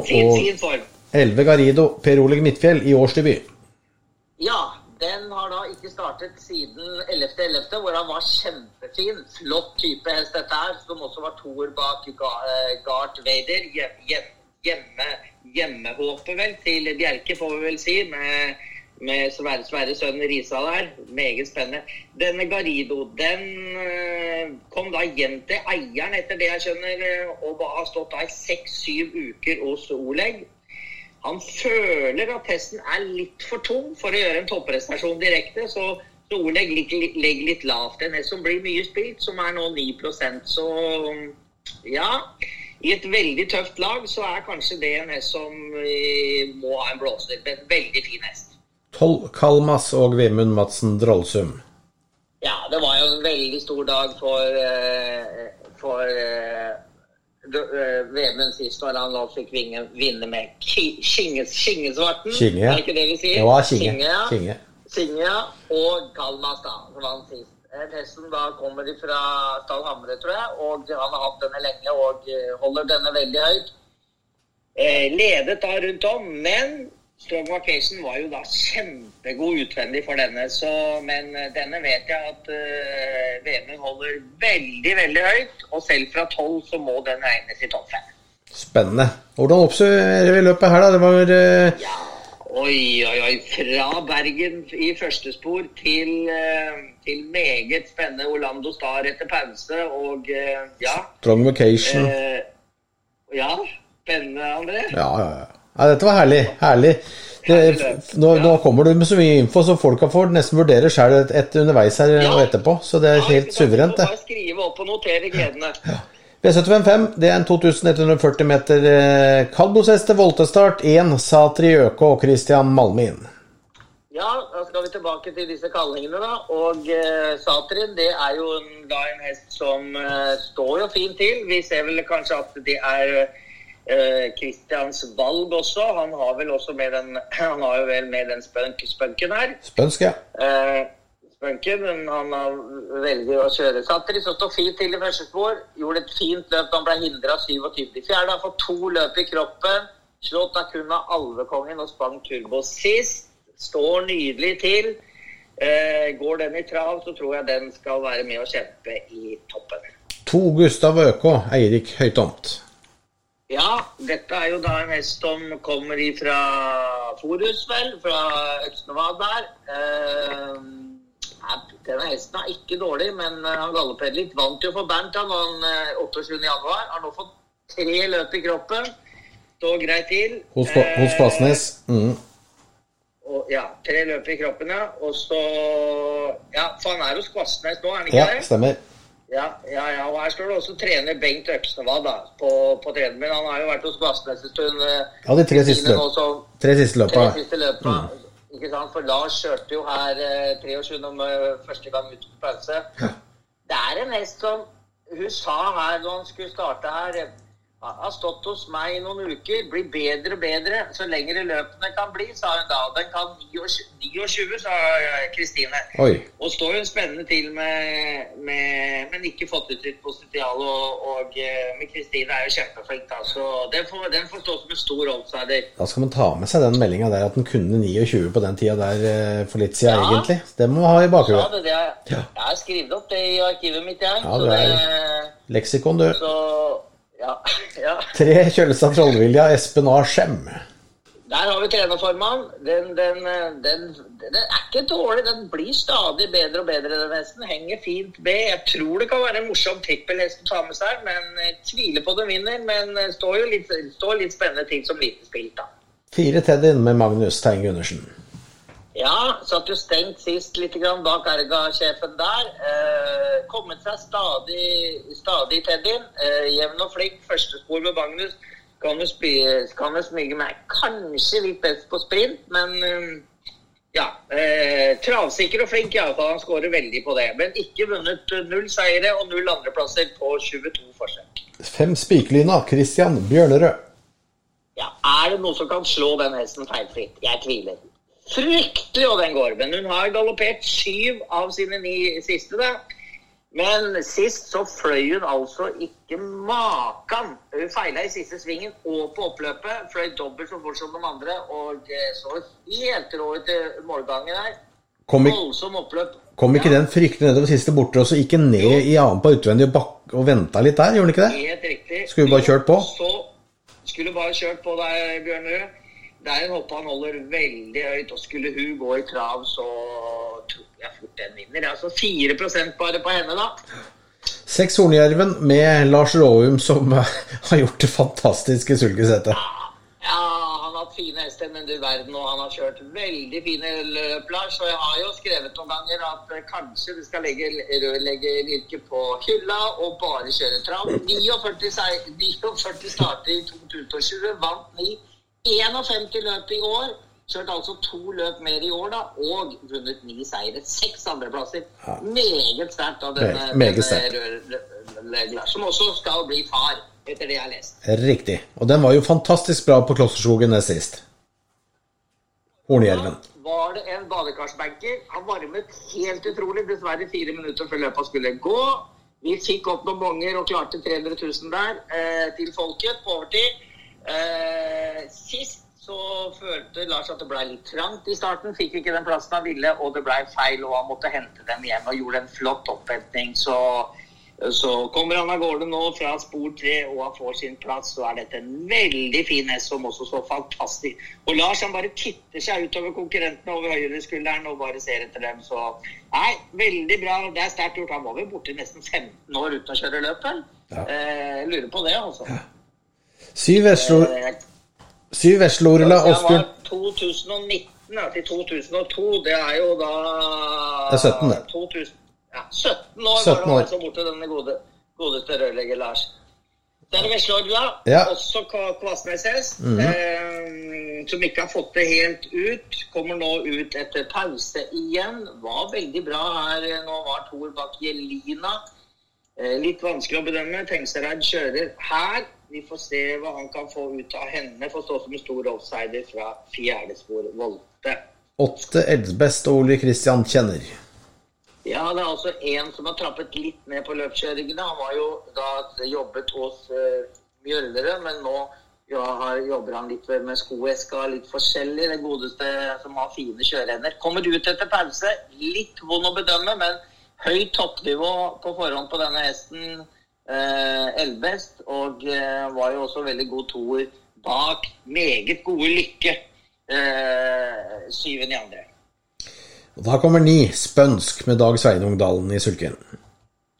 og Per Oleg Midtfjell i årsdebut. Ja, den har da ikke startet siden 11.11., hvor han var kjempefin. Flott type hest dette her, som også var toer bak Gart Vader. Hjem- Hjemme, hjemmehåpet vel til Bjerke, får vi vel si, med, med Sverre Sverre sønnen Risa der. Meget spennende. Denne Garido, den eh, kom da hjem til eieren, etter det jeg skjønner, eh, og har stått da i seks-syv uker hos Oleg. Han føler at testen er litt for tung for å gjøre en topprestasjon direkte, så, Oleg ligger litt lavt. En hest som blir mye spilt, som er nå 9% Så ja, i et veldig tøft lag så er kanskje det en hest som må ha en blåser. En veldig fin hest. Tolv Kalmas og Vemund Madsen Drollsum. Ja, det var jo en veldig stor dag for, eh, for eh, eh, Vemund sist, når han fikk vinne med Skingesvarten. Kingesvarten. Kinge. Er det ikke det vi sier? Ja, Kinge. ja. Kinge. Sinja og Kalmas, da, som vant sist. Eh, Hesten da kommer fra Stallhamre, tror jeg, og han har hatt denne lenge og eh, holder denne veldig høyt. Eh, ledet da rundt om, men Strong Vacation var jo da kjempegod utvendig for denne, så, men eh, denne vet jeg at eh, Vemund holder veldig, veldig høyt, og selv fra tolv så må den regnes i topp fem. Spennende. Hvordan oppsummerer vi løpet her, da? Det var eh, Ja, oi, oi, oi. Fra Bergen i første spor til, eh, til meget spennende Orlando Star etter pause. Og eh, ja Strong Vacation. eh, Ja, spennende, André. Ja, ja, ja. ja dette var herlig. Herlig. Det, nå, nå kommer du med så mye info, så folka får nesten vurdere sjøl underveis her og etterpå. Så det er Ja, helt suverent, det. Bare skrive opp og notere gledene. V755 det er en 2140 meter eh, til voltestart. Én Satri Øke og Christian Malmin. Ja, da skal vi tilbake til disse kallingene, da. Og eh, Satrin, det er jo en, da en hest som eh, står jo fint til. Vi ser vel kanskje at det er eh, Christians valg også. Han har vel også med den [CLEARS THROAT] Han har jo vel med den spunk, spunken her. Spønsk, ja. Eh, spunken, men han har velger å kjøre så som står fint til i første spor. Gjorde et fint løp. Han ble hindra 27 i fjerde. Har fått to løp i kroppen. Slått av kun av Alvekongen og sprang turbo sist. Står nydelig til. Eh, går den i trav, så tror jeg den skal være med å kjempe i toppen. To Gustav Øko Eirik Høytomt. Ja, dette er jo da en hest som kommer fra Forus, vel, fra Øksnevad der. Eh, denne hesten er ikke dårlig, men eh, han galopperer litt. Vant jo for Bernt han han, eh, 28. januar. Har nå fått tre løp i kroppen. Står greit til. Hos, hos. Mm. Og, ja, tre løp i kroppen, ja. Og så Ja, for han er hos Kvassnes nå, er han ikke Ja, det? stemmer. Ja, ja, ja, og her står det også trener Bengt Øksnevad da, på, på trening. Men han har jo vært hos Kvassnes en stund. eh, Ja, de tre siste løp. Tre siste tre løpa. siste løpa. Ikke sant? For Lars kjørte jo her eh, 23. om eh, første gang ut på pause. Det er en hest som Hun sa her da han skulle starte her eh, har stått hos meg i noen uker, blir bedre og bedre så lengre løpene kan bli, sa hun da. Den kan 29, 29 sa eh, Kristine. Og står hun spennende til med, med Men ikke fått ut sitt potensial. Og, og eh, men Kristine er jo kjempeflink, da. Så den får, den får stå som en stor outsider. Da skal man ta med seg den meldinga der at den kunne 29 på den tida der eh, for litt siden, Ja. egentlig. Det må man ha i Ja, det, det er, Ja. Jeg har skrevet opp det i arkivet mitt, jeg. Ja, du er- Leksikon, du. så ja, [LAUGHS] ja. Tre Kjølstad Trollvilja, Espen A. Skjem. Der har vi trenerformann. Den, den, den, den er ikke dårlig. Den blir stadig bedre og bedre, den hesten. Henger fint med. Jeg tror det kan være en morsom trippelhest å ta med seg, men jeg tviler på den vinner. Men det står jo litt, står litt spennende ting som lite spilt, da. Fire Teddin med Magnus Tein Gundersen. Ja, satt jo stengt sist litt grann bak Erga-sjefen der. Eh, kommet seg stadig, stadig inn. Eh, jevn og flink. Første spor med Magnus. Kan jo, smyge meg kanskje litt best på sprint, men eh, ja. Eh, travsikker og flink, iallfall. Han skårer veldig på det. Men ikke vunnet eh, null seire og null andreplasser på 22 forsøk. Fem spikerlyna. Christian Bjørnerød. Ja, Er det noe som kan slå den hesten feilfritt? Jeg tviler. Fryktelig og den går, men hun har galoppert syv av sine ni siste. da. Men sist så fløy hun altså ikke makan. Hun feila i siste svingen og på oppløpet. Fløy dobbelt så fort som de andre og så helt rå ut til målgangen her. Kom, Voldsom oppløp. kom ikke den fryktelig nedover siste borte, og så gikk den ned i annen på utvendig og, bak og venta litt der? Gjorde den ikke det? Helt riktig. Skulle bare kjørt på? Så skulle bare kjørt på der, Bjørnerød. Det er en hoppe han holder veldig høyt, og skulle hun gå i trav, så tror jeg fort den vinner. Altså 4% bare på henne, da. Seks Hornjerven med Lars Råum, som [LAUGHS] har gjort det fantastiske sulkesettet. Ja, han har hatt fine hester, men du verden, og han har kjørt veldig fine løp, Lars. Og jeg har jo skrevet noen ganger at eh, kanskje du skal legge rørleggeryrket på hylla og bare kjøre trav. 49, sei- 49 starter i 2020, vant 9. 51 løp i år. Kjørt altså to løp mer i år, da, og vunnet ni seire. Seks andreplasser. Meget sterkt av denne, meget denne som også skal bli far, etter det jeg har lest. Riktig. Og den var jo fantastisk bra på Klosserskogen nest sist. Hornjerven. var det en badekarsbanker. Han varmet helt utrolig. Dessverre fire minutter før løpet skulle gå. Vi fikk opp noen bonger og klarte 300 000 der eh, til folket på overtid. Eh, sist så følte Lars at det ble litt trangt i starten. Fikk ikke den plassen han ville, og det ble feil, og han måtte hente dem hjem og gjorde en flott opphenting. Så, så kommer han av gårde nå fra spor tre, og han får sin plass. Så er dette en veldig fin hest som også så fantastisk Og Lars han bare titter seg utover konkurrentene over høyreskulderen og bare ser etter dem. Så nei, veldig bra. Det er sterkt gjort. Han var vel borte i nesten 15 år uten å kjøre løp, vel? Ja. Eh, lurer på det, altså. Syv Veslo- slo, Syv slo det Åsbjørn var 2019 ja, til 2002. Det er jo da Det er 17 det. 2000, ja, 17 år 17 var han altså borte, denne gode, godeste rørlegger Lars. Der er det Veslorla, Ja. også også K- mm -hmm. eh, som ikke har fått det helt ut. Kommer nå ut etter pause igjen. Var veldig bra her. Nå var Tor bak Jelina. Eh, Litt vanskelig å bedømme. Tengsereid kjører her. Vi får se hva han kan få ut av henne. Får stå som en stor offsider fra fjerde spor Volte. Åtte Edsbest og Ole Kristian Kjenner. Ja, det er altså en som har trappet litt ned på løpskjøringene. Han var jo da jobbet hos uh, Mjølnere, men nå ja, har, jobber han litt med skoeska, litt forskjellig. Det godeste som har fine kjørehender. Kommer ut etter pause. Litt vond å bedømme, men høyt toppnivå på forhånd på denne hesten. Eh, Elbest, og eh, var jo også veldig god toer bak meget gode Lykke. Eh, syvende i andre. Og da kommer ni Spønsk med Dag Sveinungdalen i sulken.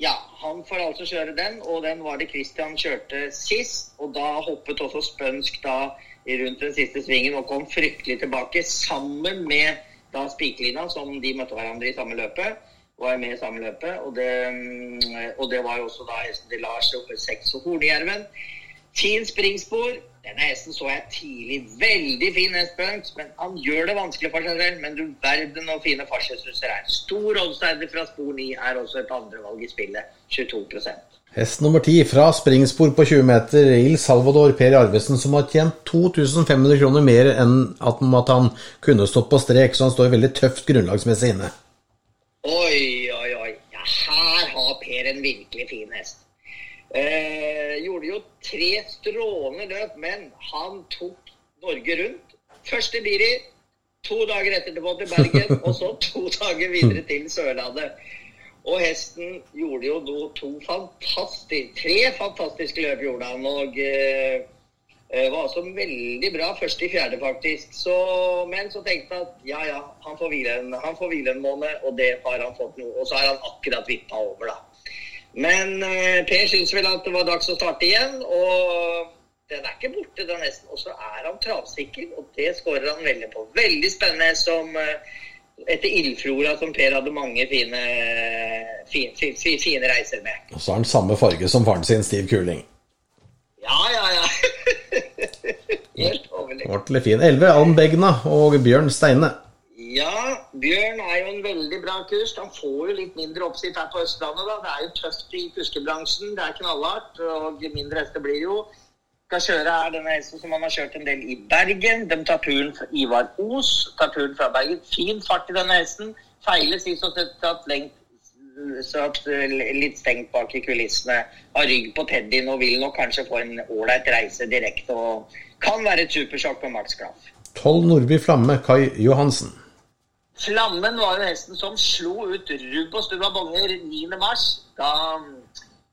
Ja, han får altså kjøre den, og den var det Christian kjørte sist. Og da hoppet også Spønsk da rundt den siste svingen og kom fryktelig tilbake sammen med da Spikelina, som de møtte hverandre i samme løpet. Var med i samme løpet, og det, mm, og det var jo også da hesten til Lars over seks og Hornejerven. Fin springspor. Denne hesten så jeg tidlig. Veldig fin hest, men han gjør det vanskelig for seg selv. Men du verden og fine fartsressurser er. Stor oddsider fra spor 9 er også et andrevalg i spillet. 22% Hest nummer ti fra springspor på 20 meter, Il Salvador Per Arvesen, som har tjent 2500 kroner mer enn at han kunne stått på strek, så han står veldig tøft grunnlagsmessig inne. Oi, oi, oi. Ja, her har Per en virkelig fin hest. Eh, gjorde jo tre strålende løp, men han tok Norge rundt. Først til Biri, to dager etterpå til Bergen, og så [LAUGHS] to dager videre til Sørlandet. Og hesten gjorde jo to fantastiske, tre fantastiske løp gjorde han. og... Eh, var også veldig bra først i fjerde, faktisk. Så, men så tenkte jeg at ja, ja, han får hvile en, han får hvile en måned, og det har han fått nå. Og så har han akkurat vippa over, da. Men eh, Per syns vel at det var dags å starte igjen, og den er ikke borte, den hesten. Og så er han travsikker, og det skårer han veldig på. Veldig spennende som eh, etter Ildflora, som Per hadde mange fine, fine, fine, fine reiser med. Og så har han samme farge som faren sin, Stiv Kuling. Ja, ja, ja. [LAUGHS] Helt overlegent. Ordentlig fin. 11 Ann Begna og Bjørn Steine. Ja, Bjørn er jo en veldig bra kurs. Han får jo litt mindre oppsikt her på Østlandet. da. Det er jo tøft i kuskebransjen. Det er knallhardt. Og mindre hester blir jo. Skal kjøre her denne hesten som han har kjørt en del i Bergen. De tar turen fra Ivar Os. Tar turen fra Bergen. Fin fart i denne hesten. Feiles i så sett at lengt så at litt stengt bak i kulissene. Har rygg på Teddyen og vil nok kanskje få en ålreit reise direkte. Og kan være et supersjokk på Max Klaff. 12 Nordby Flamme, Kai Johansen. Flammen var jo hesten som slo ut rubb og stubb av bonger 9. mars. Da,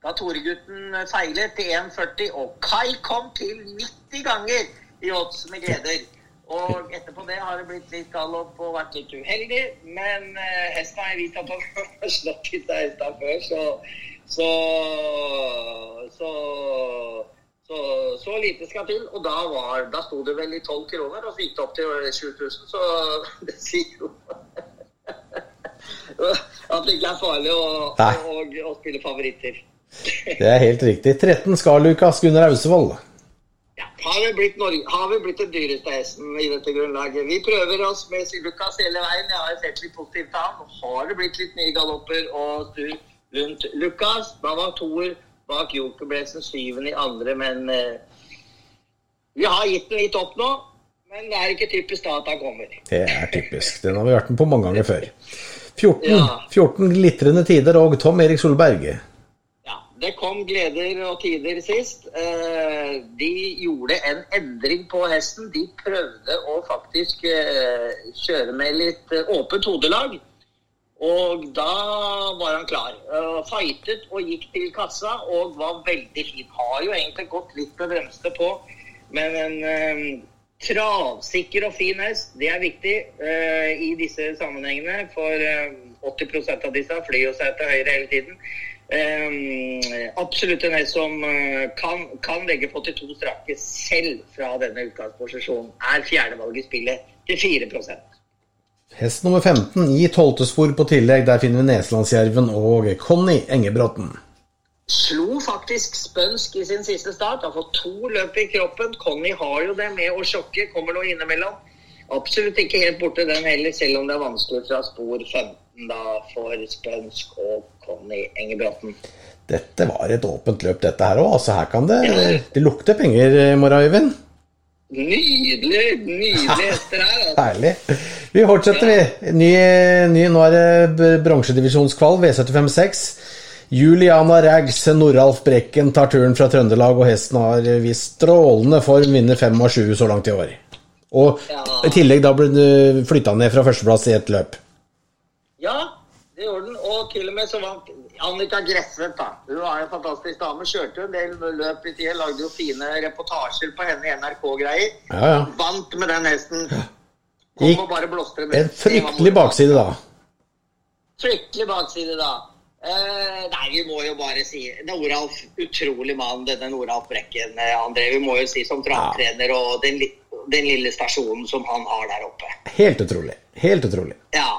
da Tore-gutten feilet til 1,40, og Kai kom til 90 ganger i odds med gleder. Og etterpå det har det blitt litt galopp og vært litt uheldig. Men eh, hesten har vist at han [LAUGHS] har slått disse hestene før, så så, så så, så lite skal til. Og da, var, da sto det vel i 12 kroner, og så gikk det opp til 7000. Så [LAUGHS] det sier jo [LAUGHS] at det ikke er farlig å, å, å, å, spille favoritter. Det er helt riktig. 13 Skal-Lukas Gunnar Ausevold. Ja, har vi blitt, Norge, har vi blitt den dyreste hesten i dette grunnlaget? Vi prøver oss med Lukas hele veien. Jeg har sett litt positivt av ham. Har det blitt litt nye galopper og stur rundt Lukas? Da var toer bak Jokerblesen syvende i andre, men eh, vi har gitt den litt opp nå. Men det er ikke typisk da at han kommer. Det er typisk. Den har vi vært med på mange ganger før. 14, Ja. 14 glitrende tider og Tom Erik Solberg. Det kom gleder og tider sist. Eh, De gjorde en endring på hesten. De prøvde å faktisk eh, kjøre med litt eh, åpent hodelag. Og da var han klar. Fightet og gikk til kassa og var veldig fin. Har jo egentlig gått litt med bremste på, men en eh, travsikker og fin hest, det er viktig eh, i disse sammenhengene. For eh, 80% av disse flyr jo seg til høyre hele tiden. Eh, absolutt en hest som eh, kan, kan legge på til to strake selv fra denne utgangsposisjonen. Er fjerdevalget i spillet til 4% Hest nummer 15 i tolvtespor på tillegg. Der finner vi Neslandsjerven og Conny Engebråten. Slo faktisk Spønsk i sin siste start. Har fått to løp i kroppen. Conny har jo det med å sjokke. Kommer noe innimellom. Absolutt ikke helt borte den heller, selv om det er vanskelig fra spor 15 da for Spønsk og Conny Engebråten. Dette var et åpent løp, dette her òg. Altså, her kan det Det lukter penger i morgen, Øyvind. Nydelig, nydelig [LAUGHS] hester her. Altså. Herlig. Vi fortsetter, vi. Ny, ny, nå er det bronsedivisjonskval, V756. Juliana Rags, Noralf Brekken tar turen fra Trøndelag, og hesten har vist strålende form, vinner 5 av 7 så langt i år. Og Ja. i tillegg da ble flytta ned fra førsteplass i ett løp. Ja, det gjorde den. Og til og med så vant Annika Gressvedt, da. Hun var en fantastisk dame. Kjørte en del løp i tida. Lagde jo fine reportasjer på henne i NRK-greier. Ja, ja. Vant med den hesten. Kom Gikk og bare blåste det En fryktelig bakside, da. Fryktelig bakside, da. Eh, nei, vi må jo bare si Noralf, utrolig mann, denne Noralf Brekken, eh, André. Vi må jo si som travtrener og den, den lille stasjonen som han har der oppe. Helt utrolig. Helt utrolig. Ja,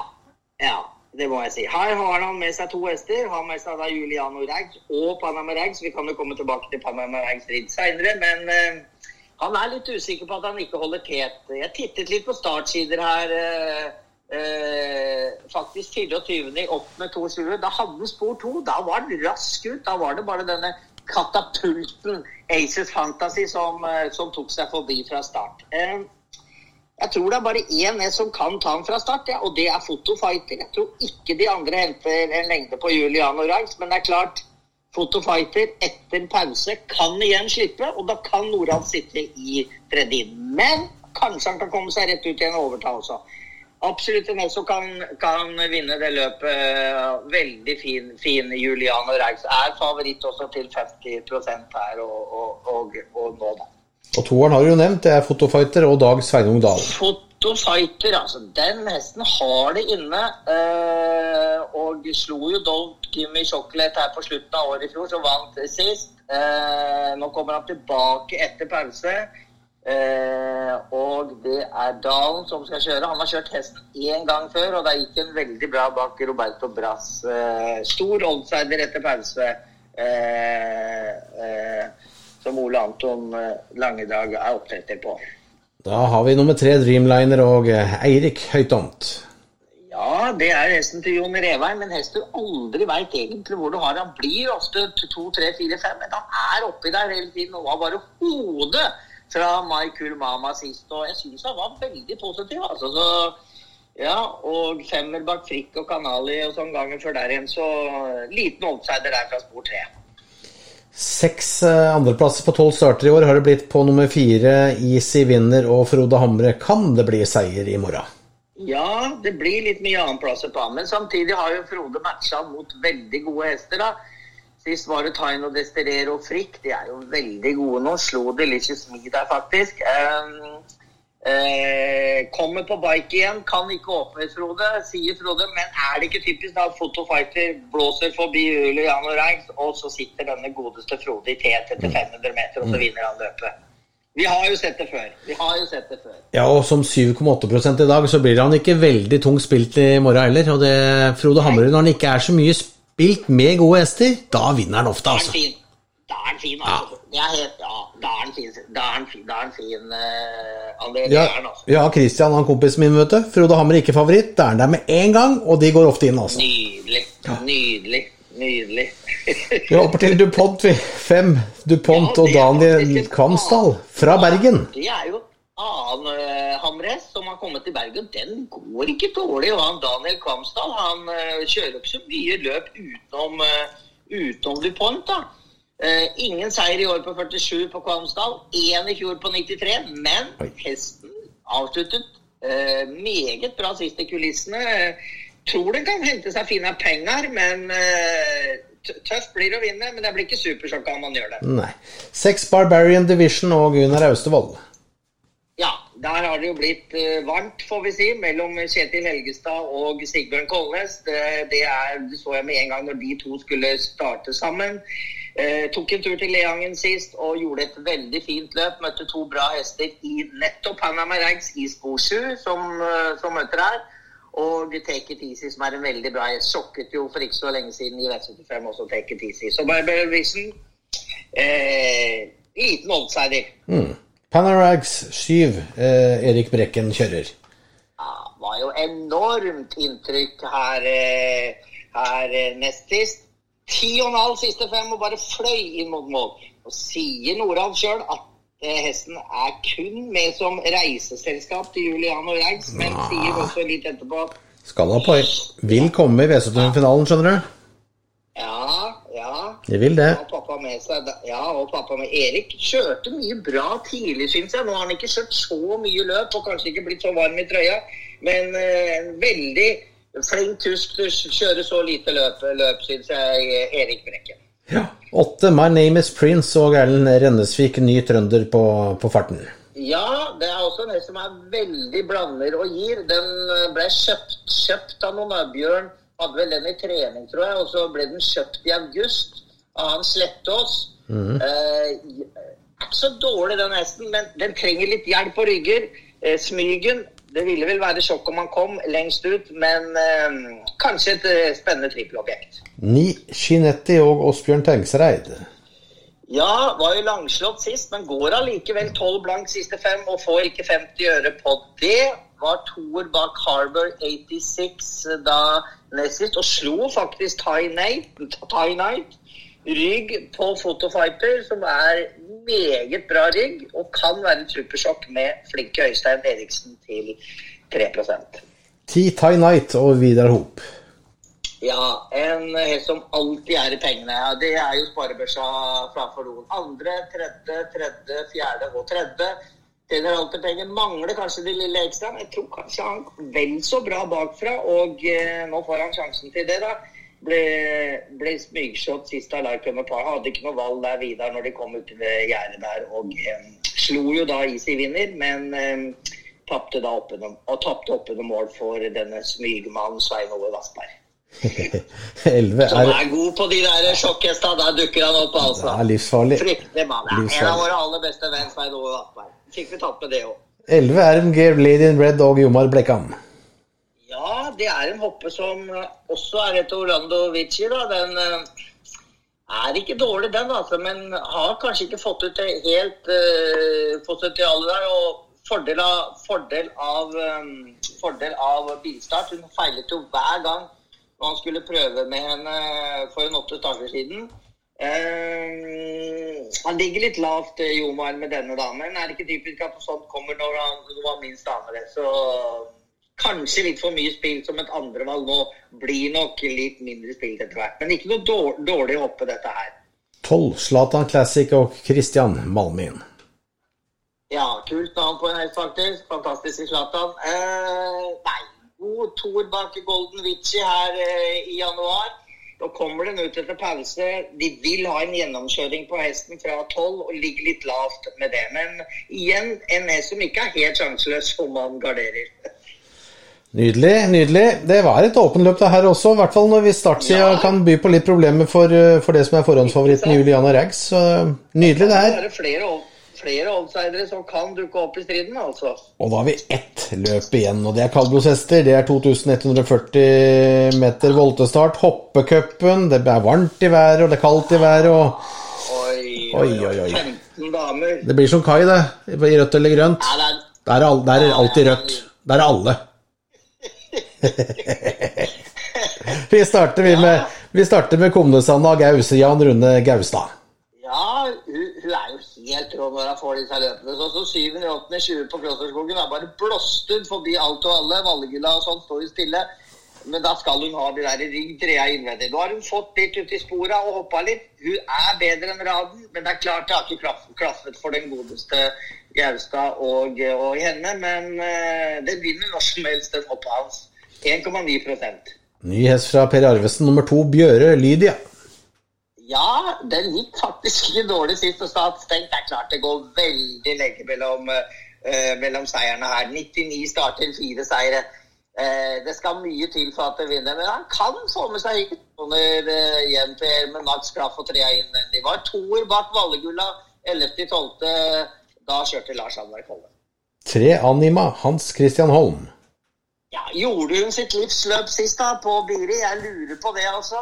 ja, det må jeg si. Her har han med seg to hester. Han har med seg da Juliano Rags og Panama Rags. Vi kan jo komme tilbake til Panama Rags ridd seinere, men uh, han er litt usikker på at han ikke holder tet. Jeg tittet litt på startsider her. Uh, uh, faktisk 24. i 8. 22. Da hadde han spor 2. Da var han rask ut. Da var det bare denne katapulten Aces Fantasy som, som tok seg forbi fra start. Eh, jeg tror det er bare én som kan ta den fra start, ja, og det er Fotofighter. Jeg tror ikke de andre henter en lengde på Juliano Orange, men det er klart Fotofighter etter pause kan igjen slippe, og da kan Noralf sitte i tredje. Men kanskje han kan komme seg rett ut igjen og overta også. Absolutt en også kan, kan vinne det løpet. Veldig fin, fin Juliano Rags. Er favoritt også til 50% her og, og, og, og nå, da. Og toeren har du jo nevnt, det er Fotofighter og Dag Sveinung Dahl. Fotofighter, altså. Den hesten har det inne. eh, og slo jo Don't Kimmy Chocolate her på slutten av året i fjor, som vant sist. Eh, nå kommer han tilbake etter pause. Eh, og det er Dalen som skal kjøre. Han har kjørt hesten én gang før, og da gikk den veldig bra bak Roberto Brass. Eh, stor oldsider etter pause. Eh, eh, som Ole Anton eh, Langedag er oppdretter på. Da har vi nummer tre Dreamliner og eh, Eirik Høytomt. Ja, det er hesten til Jon Revheim, men hesten aldri veit egentlig hvor du har han. blir ofte to, tre, fire, fem, men han er oppi der hele tiden. Og var bare hodet fra Cool Mama sist, og jeg syns han var veldig positiv. altså, så ja, og femmer bak Frikk og Kanali og sånn gangen før der igjen, så liten outsider der fra spor tre. Seks eh, andreplasser på tolv starter i år har det blitt på nummer fire. Easy vinner og Frode Hamre. Kan det bli seier i morgen? Ja, det blir litt mye annenplasser på han. Men samtidig har jo Frode matcha mot veldig gode hester. da. Sist var det Taino Desterero og Frikk. De er jo veldig gode nå. Slo Delicious Me der, faktisk. Um, eh, kommer på bike igjen. Kan ikke åpne, Frode, sier Frode. Men er det ikke typisk da Fotofighter blåser forbi Juliano Reins, og så sitter denne godeste Frode i tet etter 500 meter, og så vinner han løpet? Vi har jo sett det før. Vi har jo sett det før. Ja, og som 7,8 i dag, så blir han ikke veldig tungt spilt i morgen heller. Og det, Frode Hammerud, når han ikke er så mye spilt med gode hester, da vinner han ofte, Da er altså. Da er han fin, altså. Det ja, da er han fin, da er han fin, da er han fin uh, André. Det Ja, er han, altså. ja, Christian, han kompisen min, vet du. Frode Hammer ikke favoritt. Da er han der med en gang, og de går ofte inn, altså. Nydelig. Nydelig. Nydelig. Vi hopper til DuPont, vi. Fem. DuPont Ja, og det Daniel Kvamsdal fra Bergen. Det er jo annen uh, Hamres som har kommet til Bergen. Den går ikke dårlig. Og han Daniel Kvamsdal han eh, kjører ikke så mye løp utenom, uh, utenom DuPont. da. Eh, ingen seier i år på 47 på Kvamsdal. Én i fjor på 93. Men festen hesten avsluttet eh, meget bra sist i kulissene. Tror den kan hente seg fine penger, men eh, tøft blir det å vinne. Men det blir ikke supersjokka om man gjør det. Nei. Seks Barbarian Division og Gunnar Austevoll. Ja, der har det jo blitt varmt, får vi si, mellom Kjetil Helgestad og Sigbjørn Kolnes. Det, det, er, det så jeg med en gang når de to skulle starte sammen. Eh, tok en tur til Leangen sist og gjorde et veldig fint løp. Møtte to bra hester i nettopp Panama Rags i spor 7, som, eh, som møter her. Og Take It Easy, som er en veldig bra hest. Sjokket jo for ikke så lenge siden i V75 også Take It Easy. Så Barbara Wilson eh, Liten oddsider. Mm. Panarags 7. Eh, Erik Brekken kjører. Ja, var jo enormt inntrykk her, eh, her eh, nest sist. Ti og en halv siste fem og bare fløy inn mot mål. Og sier Noralf sjøl at eh, hesten er kun med som reiseselskap til Juliano Reigs, men sier også litt etterpå at Skal ha poeng. Vil komme i V75-finalen, skjønner du. ja, ja. De vil det. Og pappa med seg, ja, og pappa med Erik kjørte mye bra tidlig, syns jeg. Nå har han ikke kjørt så mye løp og kanskje ikke blitt så varm i trøya, men eh, veldig flink tysk kjører så lite løp, løp syns jeg, Erik Brekken. Ja. Åtte My Name Is Prince og Erlend Rennesvik, ny trønder på, på farten. Ja, det er også en hest som er veldig blander og gir. Den eh, ble kjøpt, kjøpt av noen. av Bjørn hadde vel den i trening, tror jeg, og så ble den kjøpt i august av han Slettås. Eh, er ikke så dårlig, den hesten, men den trenger litt hjelp på rygger. Eh, smygen Det ville vel være sjokk om han kom lengst ut, men eh, kanskje et eh, spennende trippelobjekt. Ni Chinetti og Åsbjørn Tengsreid. Ja, var jo langslått sist, men går allikevel 12 blank siste fem og får ikke 50 øre på det. Var toer bak Harbour 86 da nest sist, og slo faktisk Thai Night, Thai Night. Rygg på Photofighter, som er meget bra rygg, og kan være et supersjokk med flinke Øystein Eriksen til 3 Ti Tie Night og Vidar Hop. Ja, en hest som alltid er i pengene. Ja, det er jo sparebørsa framfor noen. Andre, tredje, tredje, fjerde og tredje. Tjener alltid penger. Mangler kanskje de lille ekstra, men jeg tror kanskje han vel så bra bakfra. Og eh, nå får han sjansen til det, da. Ble, ble smygshot sist av Larkin og Par. Hadde ikke noe valg der videre når de kom ut ved det gjerdet der. Og eh, slo jo da Easy vinner, men eh, tapte da oppunder, og tapte oppunder mål for denne smygmannen Svein Ove Vassberg. [LAUGHS] 11 Som er, god på de der sjokkhesta. Der dukker han opp, altså. er livsfarlig. Fryktelig mann. En av våre aller beste venn, Svein Ove Vassberg. Fikk vi tatt med det òg. 11 RMG Lady in Red og Jomar Blekkan. Ja, det er en hoppe som eh, også er etter Orlando Vici, da. Den eh, er ikke dårlig, den, altså, men har kanskje ikke fått ut det helt uh, potensialet der. Og fordel av, fordel, av, um, fordel av bilstart. Hun feilet jo hver gang når han skulle prøve med henne for en åtte dager siden. Uh, han ligger litt lavt, Jomar, med denne damen. Er det ikke typisk at sånt kommer når han han minst aner? Så kanskje litt for mye spill som et andrevalg nå. Blir nok litt mindre spilt etter hvert. Men ikke noe dårlig, dårlig hoppe, dette her. 12 Zlatan Classic og Christian Malmin. Ja, kult navn på en hest, faktisk. Fantastisk i Zlatan. Eh, nei, god toer bak Golden Witchy her eh, i januar. Nå kommer den ut etter pause. De vil ha en gjennomkjøring på hesten fra 12 og ligger litt lavt med det. Men igjen en hest som ikke er helt sjanseløs om man garderer. Nydelig, nydelig. Det var et åpenløp det her også, i hvert fall når vi startsida Ja. kan by på litt problemer for, eh, for det som er forhåndsfavoritten Juliana Rags. Nydelig det Det her. er flere, flere oddsidere som kan dukke opp i striden, altså. Og da har vi ett løp igjen, og det er kaldblodshester. Det er 2140 meter voltestart. Hoppecupen. Det er varmt i været, og det er kaldt i været, og Oi, Oi, oi, oi. 15 damer. Det blir som kai, det. I rødt eller grønt. Nei, det er Der er, der er alltid rødt. Der er alle. Vi starter vi med, vi starter med Komnesanda Gause, Jan Rune Gaustad. Ja, hun, hun er jo helt rå når hun får disse løpene. Sånn som 7. 8. 20 på Klosterskogen er bare blåst ut forbi alt og alle. Valgila og sånn står jo stille. Men da skal hun ha de der rygg trea innvendig. Nå har hun fått litt ut i spora og hoppa litt. Hun er bedre enn Raden, men det er klart det har ikke klaff- klaffet for den godeste Gaustad og, og henne. Men eh, det vinner når som helst, den hoppet hans. 1,9 Ny hest fra Per Arvesen, nummer to, Bjøre Lydia. Ja, den gikk faktisk ikke dårlig sist og satt stengt. Det er klart det går veldig lenge mellom, uh, mellom seierne her. 99 starter, fire seire. Uh, det skal mye til for at det vinner, men han kan få med seg kroner uh, igjen til med maks klaff og trea innvendig. Var toer bak Vallegulla 11.12. Da kjørte Lars Anvar Kolle. Tre Anima, Hans Christian Holm. Ja, Gjorde hun sitt livs løp sist da på Biri? Jeg lurer på det, altså.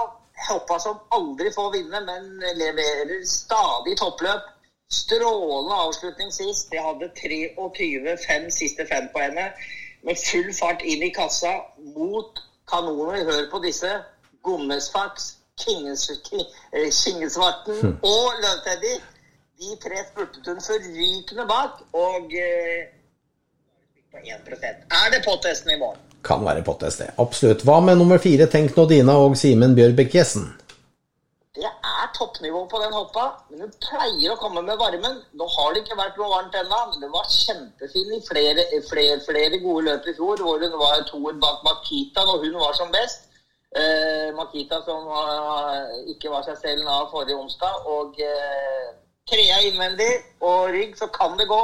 Hoppa som aldri får vinne, men leverer stadig toppløp. Strålende avslutning sist. Jeg hadde 23 fem siste fem på henne. Med full fart inn i kassa mot kanoner. Hør på disse. Gommesfax, Kingesvarten og Løvteddy. De tre spurtet hun forrykende bak. Og eh, på 1 Er det pottesten i morgen? Kan være pottest, det. Absolutt. Hva med nummer fire, Tenk Nodina og Simen Bjørbekk Jessen? Det er toppnivå på den hoppa, men hun pleier å komme med varmen. Nå har det ikke vært noe varmt ennå, men det var kjempefin i flere, flere, flere gode løp i fjor, hvor hun var toer bak Makita når hun var som best. Eh, Makita som var, ikke var seg selv av forrige onsdag. Og eh, trea innvendig og rygg, så kan det gå.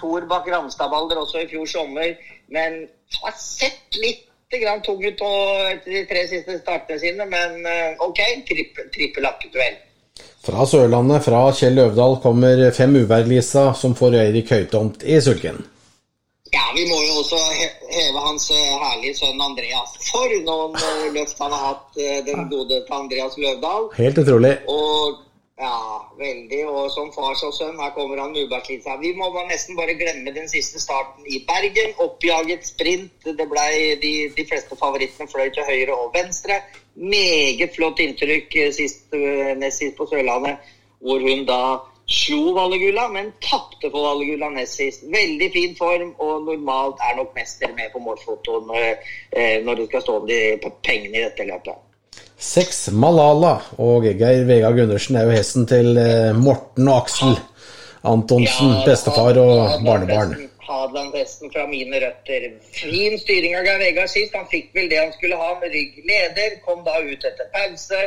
Toer bak Ramstadbalder også i fjor sommer, men har sett litt grann tung ut etter de tre siste startene sine, men eh, OK, trippel, trippel aktuell. Fra Sørlandet, fra Kjell Løvdahl, kommer Fem Uvær-Lisa, som får Eirik Høytomt i sulken. Ja, vi må jo også heve hans eh, herlige sønn Andreas. For noen eh, løft han har hatt, den gode Andreas Løvdahl. Helt utrolig. Og ja, veldig. Og som far og sønn, her kommer han med seg. Vi må bare nesten bare glemme den siste starten i Bergen. Oppjaget sprint. Det ble de, de fleste favorittene fløy til høyre og venstre. Meget flott inntrykk eh, sist, eh, nest sist på Sørlandet, hvor hun da slo Vallegulla, men tapte for Vallegulla nest sist. Veldig fin form, og normalt er nok mester med på målfotoen eh, når det skal stå om de pengene i dette løpet. Seks Malala og Geir Vegard Gundersen er jo hesten til eh, Morten og Aksel Antonsen, bestefar og barnebarn. Hadeland-hesten fra mine røtter. Fin styring av Geir Vegard sist. Han fikk vel det han skulle ha med rygg leder. Kom da ut etter pause.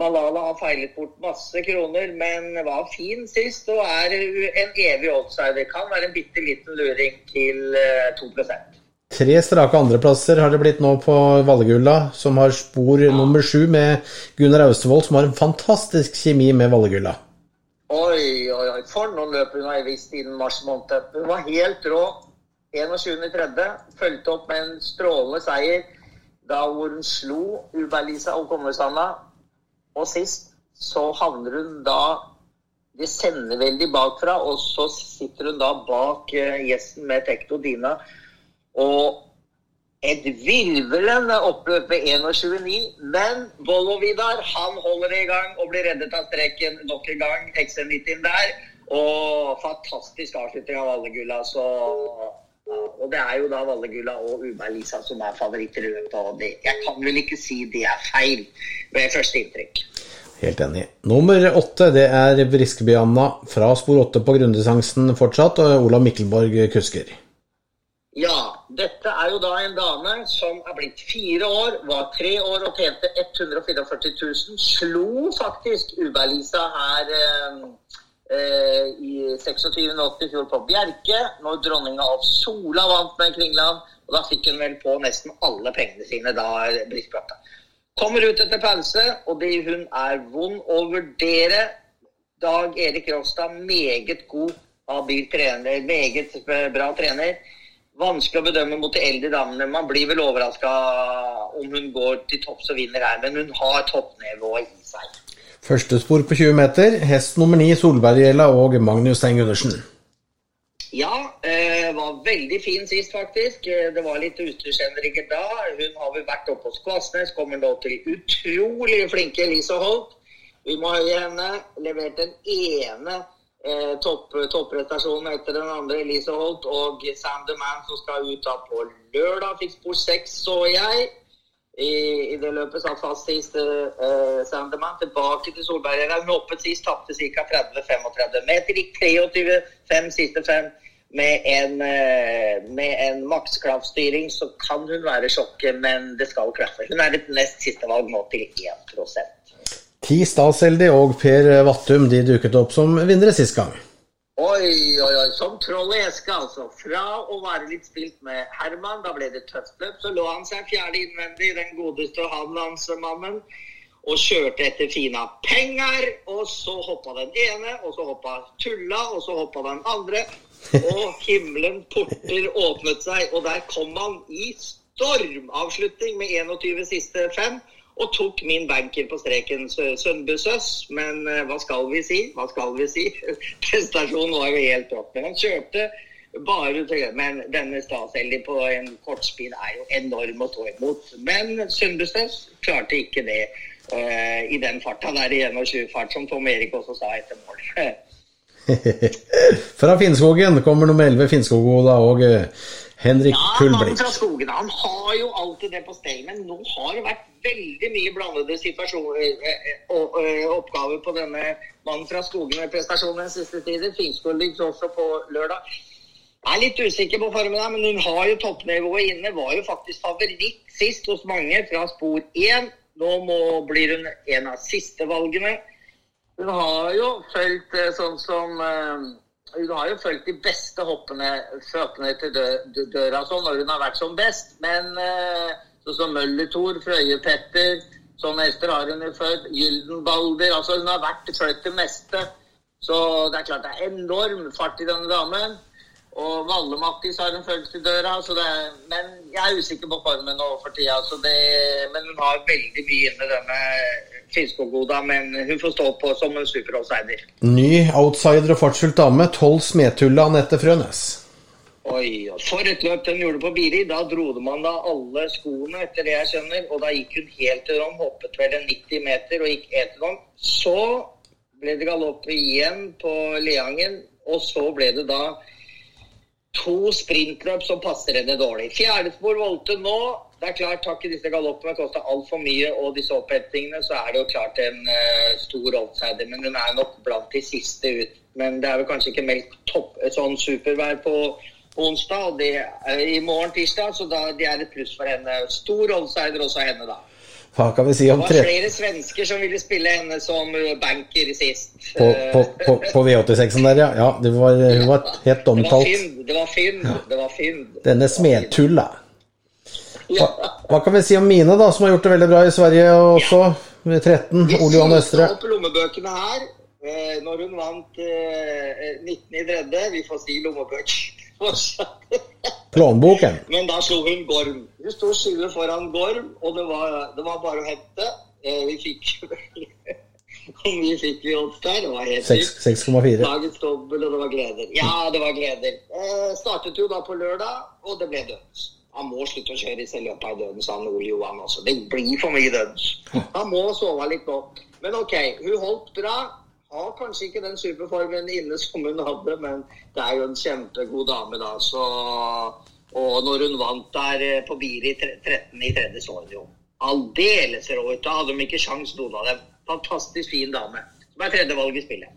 Malala har feilet bort masse kroner, men var fin sist og er en evig outsider. Kan være en bitte liten luring til eh, 2 Tre strake andreplasser har det blitt nå på Vallegulla, som har spor nummer sju med Gunnar Austevoll, som har en fantastisk kjemi med Vallegulla. Oi, oi, oi. For noen løp hun har vist innen mars måned. Hun var helt rå. 21.3. Fulgte opp med en strålende seier da hvor hun slo Uberlisa og Kongersanda. Og sist så havner hun da De sender veldig bakfra, og så sitter hun da bak eh, gjesten med Tekto Dina. Og et virvelende oppløp ved 21,9. Men Volvo Vidar han holder det i gang og blir reddet av streken nok en gang. XM midt inn der. Og fantastisk avslutning av Vallegulla. Så ja, og det er jo da Vallegulla og Uberlisa som er favoritter i løpet av det. Jeg kan vel ikke si det er feil ved første inntrykk. Helt enig. Nummer åtte det er Briskeby-Anna fra spor åtte på grunndistansen fortsatt, og Olav Mikkelborg kusker. Ja, dette er jo da en dame som er blitt fire år, var tre år og tjente 144 000. Slo faktisk Uberlisa her eh, eh, i 26.8 i fjor på Bjerke, når dronninga av Sola vant med Kringland. Og da fikk hun vel på nesten alle pengene sine da, Briskebøtta. Kommer ut etter pause, og det hun er vond å vurdere. Dag Erik Rostad, meget god, habil trener, meget bra trener. Vanskelig å bedømme mot de eldre damene. Man blir vel overraska om hun går til topps og vinner her, men hun har toppnivået i seg. Første spor på 20 meter, hest nummer 9 Solbergjella og Magnus Eng Gundersen. Ja, eh, var veldig fin sist, faktisk. Eh, Det var litt utstyrsendringer da. Hun har vel vært oppe hos Kvasnes, kommer nå til utrolig flinke Elise Holt. Vi må høye henne. Leverte den ene eh, topp, topprestasjonen etter den andre, Elise Holt. Og Sam the Man som skal ut da på lørdag, fikk spor seks, så jeg. I, I det løpet satt fast sist uh, Sam. Tilbake til Solberg. Hun hoppet sist, tapte ca. 30-35 meter. Gikk 23-5 siste fem. Med en, eh, med en makskraftstyring så kan hun være sjokket, men det skal klaffe. Hun er et nest siste valg nå til 1 Ti Staseldi og Per Vattum de dukket opp som vinnere sist gang. Oi, oi, oi. Som troll i eske, altså. Fra å være litt spilt med Herman, da ble det tøft løp, så lå han seg fjerde innvendig, den godeste Hanlandsmannen, og kjørte etter fina penger. Og så hoppa den ene, og så hoppa Tulla, og så hoppa den andre. Og [LAUGHS] himmelen porter åpnet seg, og der kom han i stormavslutning med 21 siste fem. Og tok min banker på streken Sønbusøs. Men eh, hva skal vi si? Hva skal vi si? [LAUGHS] Prestasjonen var jo helt topp. Men han kjørte bare til Men denne Staselli på en kortspinn er jo enorm å ta imot. Men Sønbusøs klarte ikke det uh, i den farta der i 21-fart, som Tom Erik også sa etter mål. [LAUGHS] [LAUGHS] fra Finnskogen kommer nummer 11 Finnskogoda og uh, Henrik ja, Kulblikk. fra skogen. Han har jo alltid det på stell, men nå har det vært veldig mye blandede situasjoner eh, og eh, oppgaver på denne mannen fra skogen-prestasjonen den siste tiden. Finnskog ligger også på lørdag. Jeg er litt usikker på formen men hun har jo toppnivået inne. Var jo faktisk favoritt sist hos mange fra spor 1. Nå må, blir hun en av siste valgene. Hun har jo fulgt eh, sånn som eh, Hun har jo fulgt de beste hoppene føttene til dø, dø, døra sånn når hun har vært som best. Men eh, sånn som Møller-Thor, Frøye-Petter, sånn hester har hun jo født. Gyldenbalder Altså hun har vært fulgt det meste. Så det er klart det er enorm fart i denne damen. Og Valle-Mattis har hun fulgt til døra. Er, men jeg er usikker på formen nå for tida. Men hun har veldig mye inne, denne Finnskog-Goda. Men hun får stå på som en super-outsider. Ny outsider og fartsfullt dame, tolv Smetulle Anette Frønes. Oi, oi. For et løp den gjorde på Biri. Da dro man da alle skoene, etter det jeg skjønner. Og da gikk hun helt til rom, hoppet vel en 90 meter og gikk helt til rom. Så ble det galopp igjen på Leangen, og så ble det da to sprintløp som passer henne dårlig. Fjerdespor volte nå. Det er klart, takk ikke disse galoppene kosta altfor mye, og disse opphentingene, så er det jo klart en uh, stor outsider. Men hun er nok blant de siste ut. Men det er vel kanskje ikke meldt topp, sånn supervær på, onsdag, og det er i morgen tirsdag, så da, det er et pluss for henne. Stor outsider også henne, da. Hva kan vi si om Det var flere svensker som ville spille henne som uh, banker sist. På, på, på, på V86-en der, ja. ja det var, hun var helt Det var omtalt. det var fynd, det var fynd. Denne smedtulla. Hva, Hva kan vi si om Mine, da, som har gjort det veldig bra i Sverige også? Med 13. Ole Johan Østre. Vi opp lommebøkene her eh, når hun vant eh, 19 i tredje. Vi får si lommebøk. [LAUGHS] Plånboken. Men da slo hun Gorm. Hun sto 20 foran Gorm, og det var, det var bare å hente. Eh, vi fikk [LAUGHS] Hvor mye fikk vi opp der? Det var helt Seks- sykt. 6,4. Dagens dobbel, og det var gleder. Ja, det var gleder. Eh, startet jo da på lørdag, og det ble dødens. Han må slutte å kjøre i selvløpet i døden, sa han Ole Johan også. Det blir for mye dødens. Han må sove litt nå. Men ok, hun holdt bra. Har kanskje ikke den superformen inne som hun hadde, men det er jo en kjempegod dame, da. Så, og når hun vant der eh, på Biri 13 i tredje, så hun jo aldeles rå ut. Da hadde de ikke sjans, noen av dem. Fantastisk fin dame. Som er tredjevalg i spillet.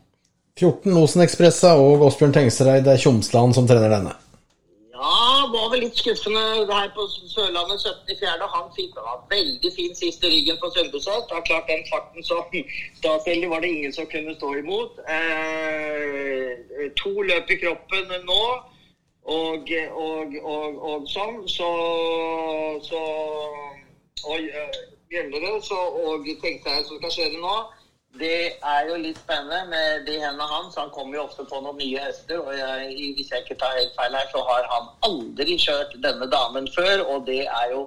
14 Osen-Ekspressa og Åsbjørn Tengsereid. Er Tjomsland som trener denne. Ja, var vel litt skuffende her på Sørlandet 17.4. Han fikk var veldig fin sist i ryggen på Sundbuseth. Det er klart den farten som [LAUGHS] Statsheldig var det ingen som kunne stå imot. Eh, to løp i kroppen nå. Og, og, og, og sånn, så, så Og gjelder Gjellere så, og tenkte jeg så skal kjøre nå. Det er jo litt spennende med de hendene hans. Han kommer jo ofte på noen nye hester. Og jeg, hvis jeg ikke tar helt feil her, så har han aldri kjørt denne damen før. Og det er jo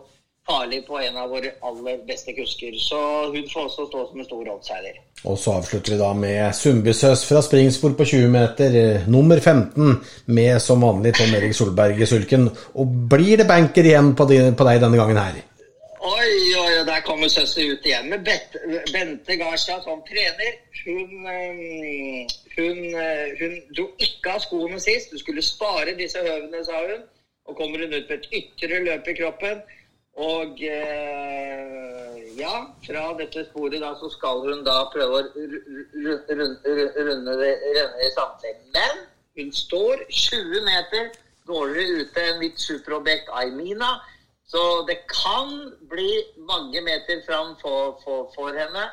farlig på en av våre aller beste kusker. Så hun får også stå som en stor oddsider. Og så avslutter vi da med Sundbysøs fra springspor på 20 meter, eh, nummer 15, med som vanlig Tom Erik Solberg i sulken. Og blir det banker igjen på, de, på deg denne gangen her? Oi, oi, oi, der kommer søster ut igjen. med Bente Garstad som trener, hun, eh, hun, eh, hun dro ikke av skoene sist. Du skulle spare disse høvene, sa hun. Og kommer hun ut med et ytre løp i kroppen. Og eh, ja, fra dette sporet da, så skal hun da prøve å ru- ru- ru- ru- runde det i samtalen. Men hun står 20 meter dårligere ute enn mitt superobjekt Aimina. Så det kan bli mange meter fram for, for, for henne.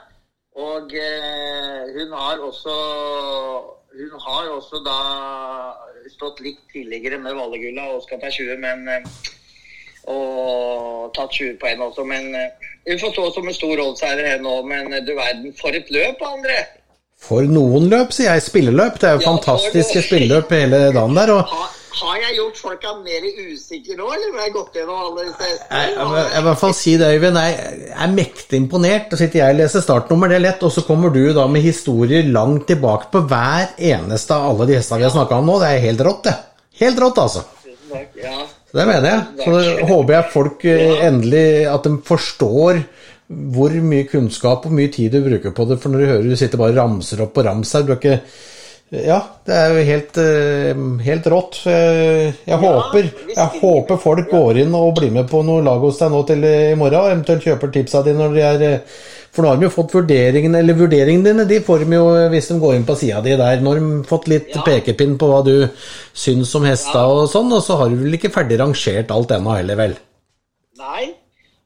Og eh, hun har også Hun har også da stått litt tidligere med Vallegulla og skal ta 20, men eh, Og tatt 20 poeng også, men vi hun får stå som en stor oddseier her nå. Men eh, du verden, for et løp, André! For noen løp, sier jeg. Spilleløp. Det er jo Ja, fantastiske spilleløp hele dagen der. og Har, har jeg gjort folka mer usikre nå, eller har jeg gått gjennom alle disse hestene? jeg, jeg må i hvert fall si det, Øyvind. Jeg er mektig imponert. Da sitter jeg og leser startnummer, det er lett. Og så kommer du da med historier langt tilbake på hver eneste av alle de hestene vi har snakka om nå. Det er helt rått, det. Helt rått, altså. Ja. Det mener jeg. Så det håper jeg folk eh, endelig at de forstår hvor mye kunnskap og mye tid du bruker på det. For når du hører du sitter bare og ramser opp og rams her, du har ikke Ja, det er jo helt, eh, helt rått. Jeg, ja, håper, jeg håper folk går inn og blir med på noe lag hos deg nå til i morgen, og eventuelt kjøper tipsa dine når de er eh, For nå har de jo fått vurderingene, eller vurderingene dine, de får de jo hvis de går inn på sida di der. Nå har de fått litt pekepinn på hva du syns om hesta og sånn, og så har du vel ikke ferdig rangert alt ennå heller, vel? Nei.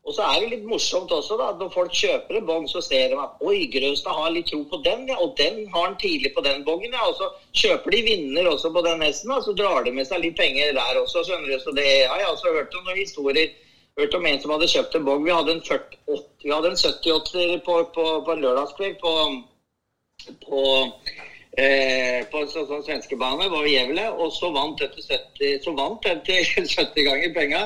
Og så er det litt morsomt også, da. Når folk kjøper en bong, så ser de at oi, Grøstad har litt tro på den, ja. Og den har han tidlig på den bongen, ja. Og så kjøper de vinner også på den hesten, og så drar de med seg litt penger der også, skjønner du. Så det har jeg også hørt om noen historier. Hørt om en som hadde kjøpt en bong. Vi hadde en 48, vi hadde en 78 på, på, på lørdagskveld på, på Eh, på en sånn, sånn svenskebane var vi jævlig, og så vant den til 70, så vant den til [LAUGHS] 70 ganger penga.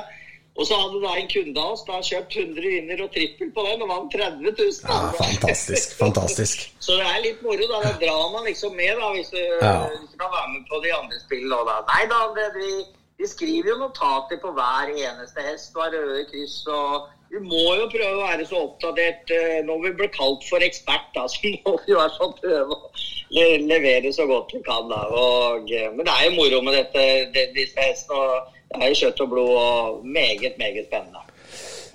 Og så hadde da en kunde av oss da kjøpt 100 vinner og trippel på den og vant 30 000. Ja, fantastisk. Fantastisk. [LAUGHS] Så det er litt moro, da. Da drar man liksom med, da, hvis du, Ja. hvis du kan være med på de andre spillene da. Nei da, det, vi, vi skriver jo notater på hver eneste hest og har røde kryss og Vi må jo prøve å være så oppdatert eh, når vi blir kalt for ekspert, da, [LAUGHS] så må vi i hvert fall prøve å le levere så godt vi kan, da. Og, eh, men det er jo moro med dette, det, disse hestene. Og Det er i kjøtt og blod og meget, meget spennende.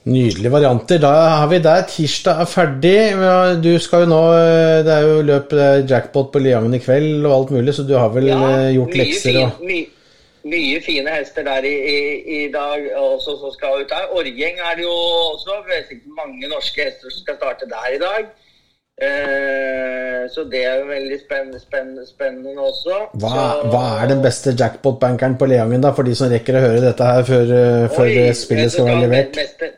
Nydelige varianter. Da har vi der. Tirsdag er ferdig. Du skal jo nå Det er jo løp jackpot på Liangen i kveld og alt mulig, så du har vel ja, gjort mye lekser og fin- mye, mye fine hester der i, i, i dag også som skal ut der. Orgjeng er det jo også. det er sikkert mange norske hester som skal starte der i dag. Eh, så det er jo veldig spennende, spennende, spennende også. Hva, så, hva er den beste jackpot-bankeren på Leangen, da, for de som rekker å høre dette her før, eh, før Oi, spillet skal være levert? beste-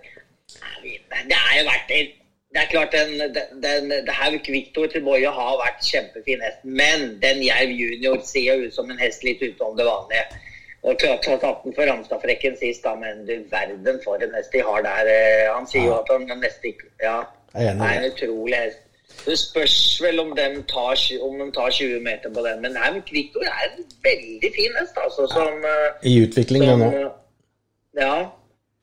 Det er jo vært det er klart, den, den, den, det her Victor til Boje har vært kjempefin hest, men den Jerv junior ser jo ut som en hest litt utenom det vanlige. Og klart har tatt den for Ramstadfrekken sist, da, men du verden for en hest de har der. Eh, Han sier jo at han nesten ikke Ja, det er en utrolig hest. Det spørs vel om de tar, om de tar 20 meter på den, men nei, men Victor er en veldig fin hest, altså, som eh, I utvikling som, nå. Ja.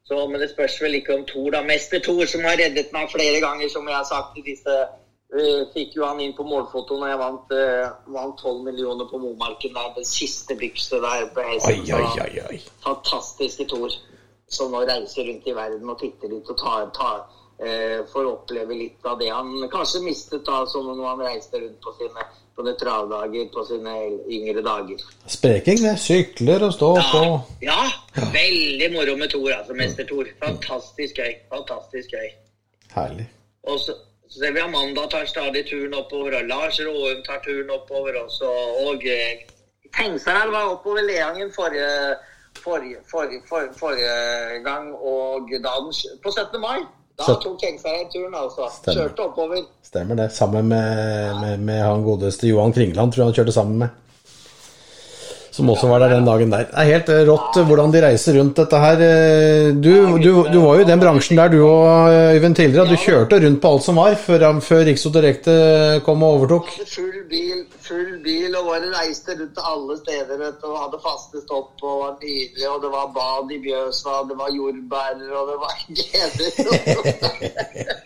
Så, men det spørs vel ikke om Thor, da. Mester Thor, som har reddet meg flere ganger, som jeg har sagt i disse uh, Fikk jo han inn på målfoto når jeg vant, uh, vant 12 millioner på Momarken. Der, det siste bykset der på Oi, hesten. oi, oi, oi. Fantastiske Thor. Som nå reiser rundt i verden og titter litt og tar, tar eh, får oppleve litt av det han kanskje mistet da som når han reiste rundt på sine på det travdager på sine yngre dager. Spreking, det. Sykler og stå på. Ja, veldig moro med Thor, altså. Mester Thor. Fantastisk gøy. Fantastisk gøy. Herlig. Og så, så ser vi Amanda tar stadig turen oppover, og Lars Råum tar turen oppover også. Og eh, Tengsarad var oppover Leangen forrige, forrige, forrige, forrige, gang, og da på 17. mai. Da Så- tok Tengsarad turen, altså. Stemmer. Kjørte oppover. Stemmer det. Sammen med, med, med han godeste Johan Kringland, tror jeg han kjørte sammen med. Som også var der den dagen der. Det er helt eh, rått eh, hvordan de reiser rundt dette her. Eh, Du, du, du var jo i den bransjen der du og Øyvind tidligere. Du kjørte rundt på alt som var før, før Rikso Direkte kom og overtok. full bil, full bil og bare reiste rundt alle steder vet og hadde faste stopp og var nydelig. Og det var bad i Bjøsa, det var jordbær og det var [LAUGHS] gleder. [LAUGHS]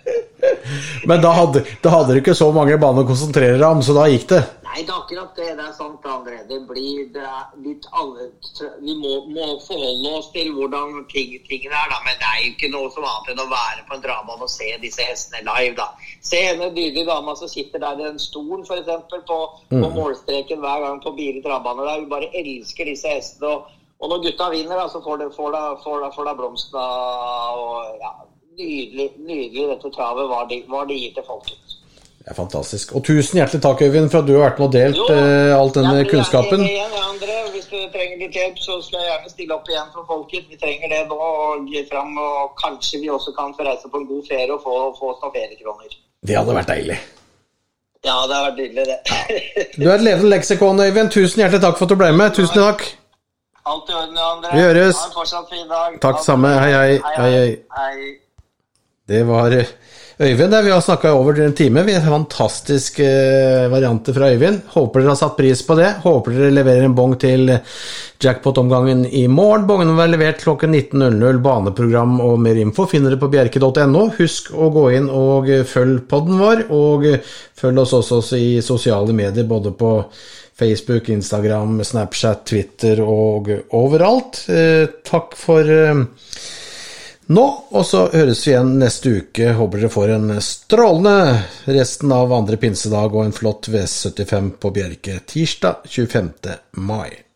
Men da hadde, da hadde du ikke så mange baner å konsentrere deg om, så da gikk det. Nei, det er akkurat det. Det er sant, André. Det blir det litt alle Vi må, må forholde oss til hvordan ting, tingene er, da. Men det er jo ikke noe som annet enn å være på en drabane og se disse hestene live, da. Se henne nydelige dama som sitter der i en stol, f.eks. På, på målstreken hver gang på Biri travbane. der. Hun bare elsker disse hestene. Og, og når gutta vinner, da, så får de, får de, får de, får de blomstene og ja, Nydelig, nydelig dette travet hva de, var de gir til folket. Det er fantastisk. Og tusen hjertelig takk, Øyvind, for at du har vært med og delt eh, all denne jeg kunnskapen. Igjen, ja, André. Hvis du trenger litt hjelp, så skal jeg gjerne stille opp igjen for folket. Vi trenger det nå og fram, og kanskje vi også kan få reise på en god ferie og få, få oss noen feriekroner. Det hadde vært deilig. Ja, det har vært nydelig, det. Du er et levende leksikon, Øyvind. Tusen hjertelig takk for at du ble med. Tusen takk. Alt i orden, André. Vi høres. Ha en fortsatt fin dag. Takk samme. Hei, hei. Hei, hei. hei. Det var eh, Øyvind. der Vi har snakka over en time. Vi har Fantastiske eh, varianter fra Øyvind. Håper dere har satt pris på det. Håper dere leverer en bong til jackpot-omgangen i morgen. Bongen vil være levert klokken 19.00. Baneprogram og mer info finner dere på bjerke.no. Husk å gå inn og eh, følg podden vår, og eh, følg oss også i sosiale medier, både på Facebook, Instagram, Snapchat, Twitter og overalt. Eh, takk for eh, nå, og så høres vi igjen neste uke. Håper dere får en strålende resten av andre pinsedag og en flott V75 på Bjerke tirsdag 25. mai.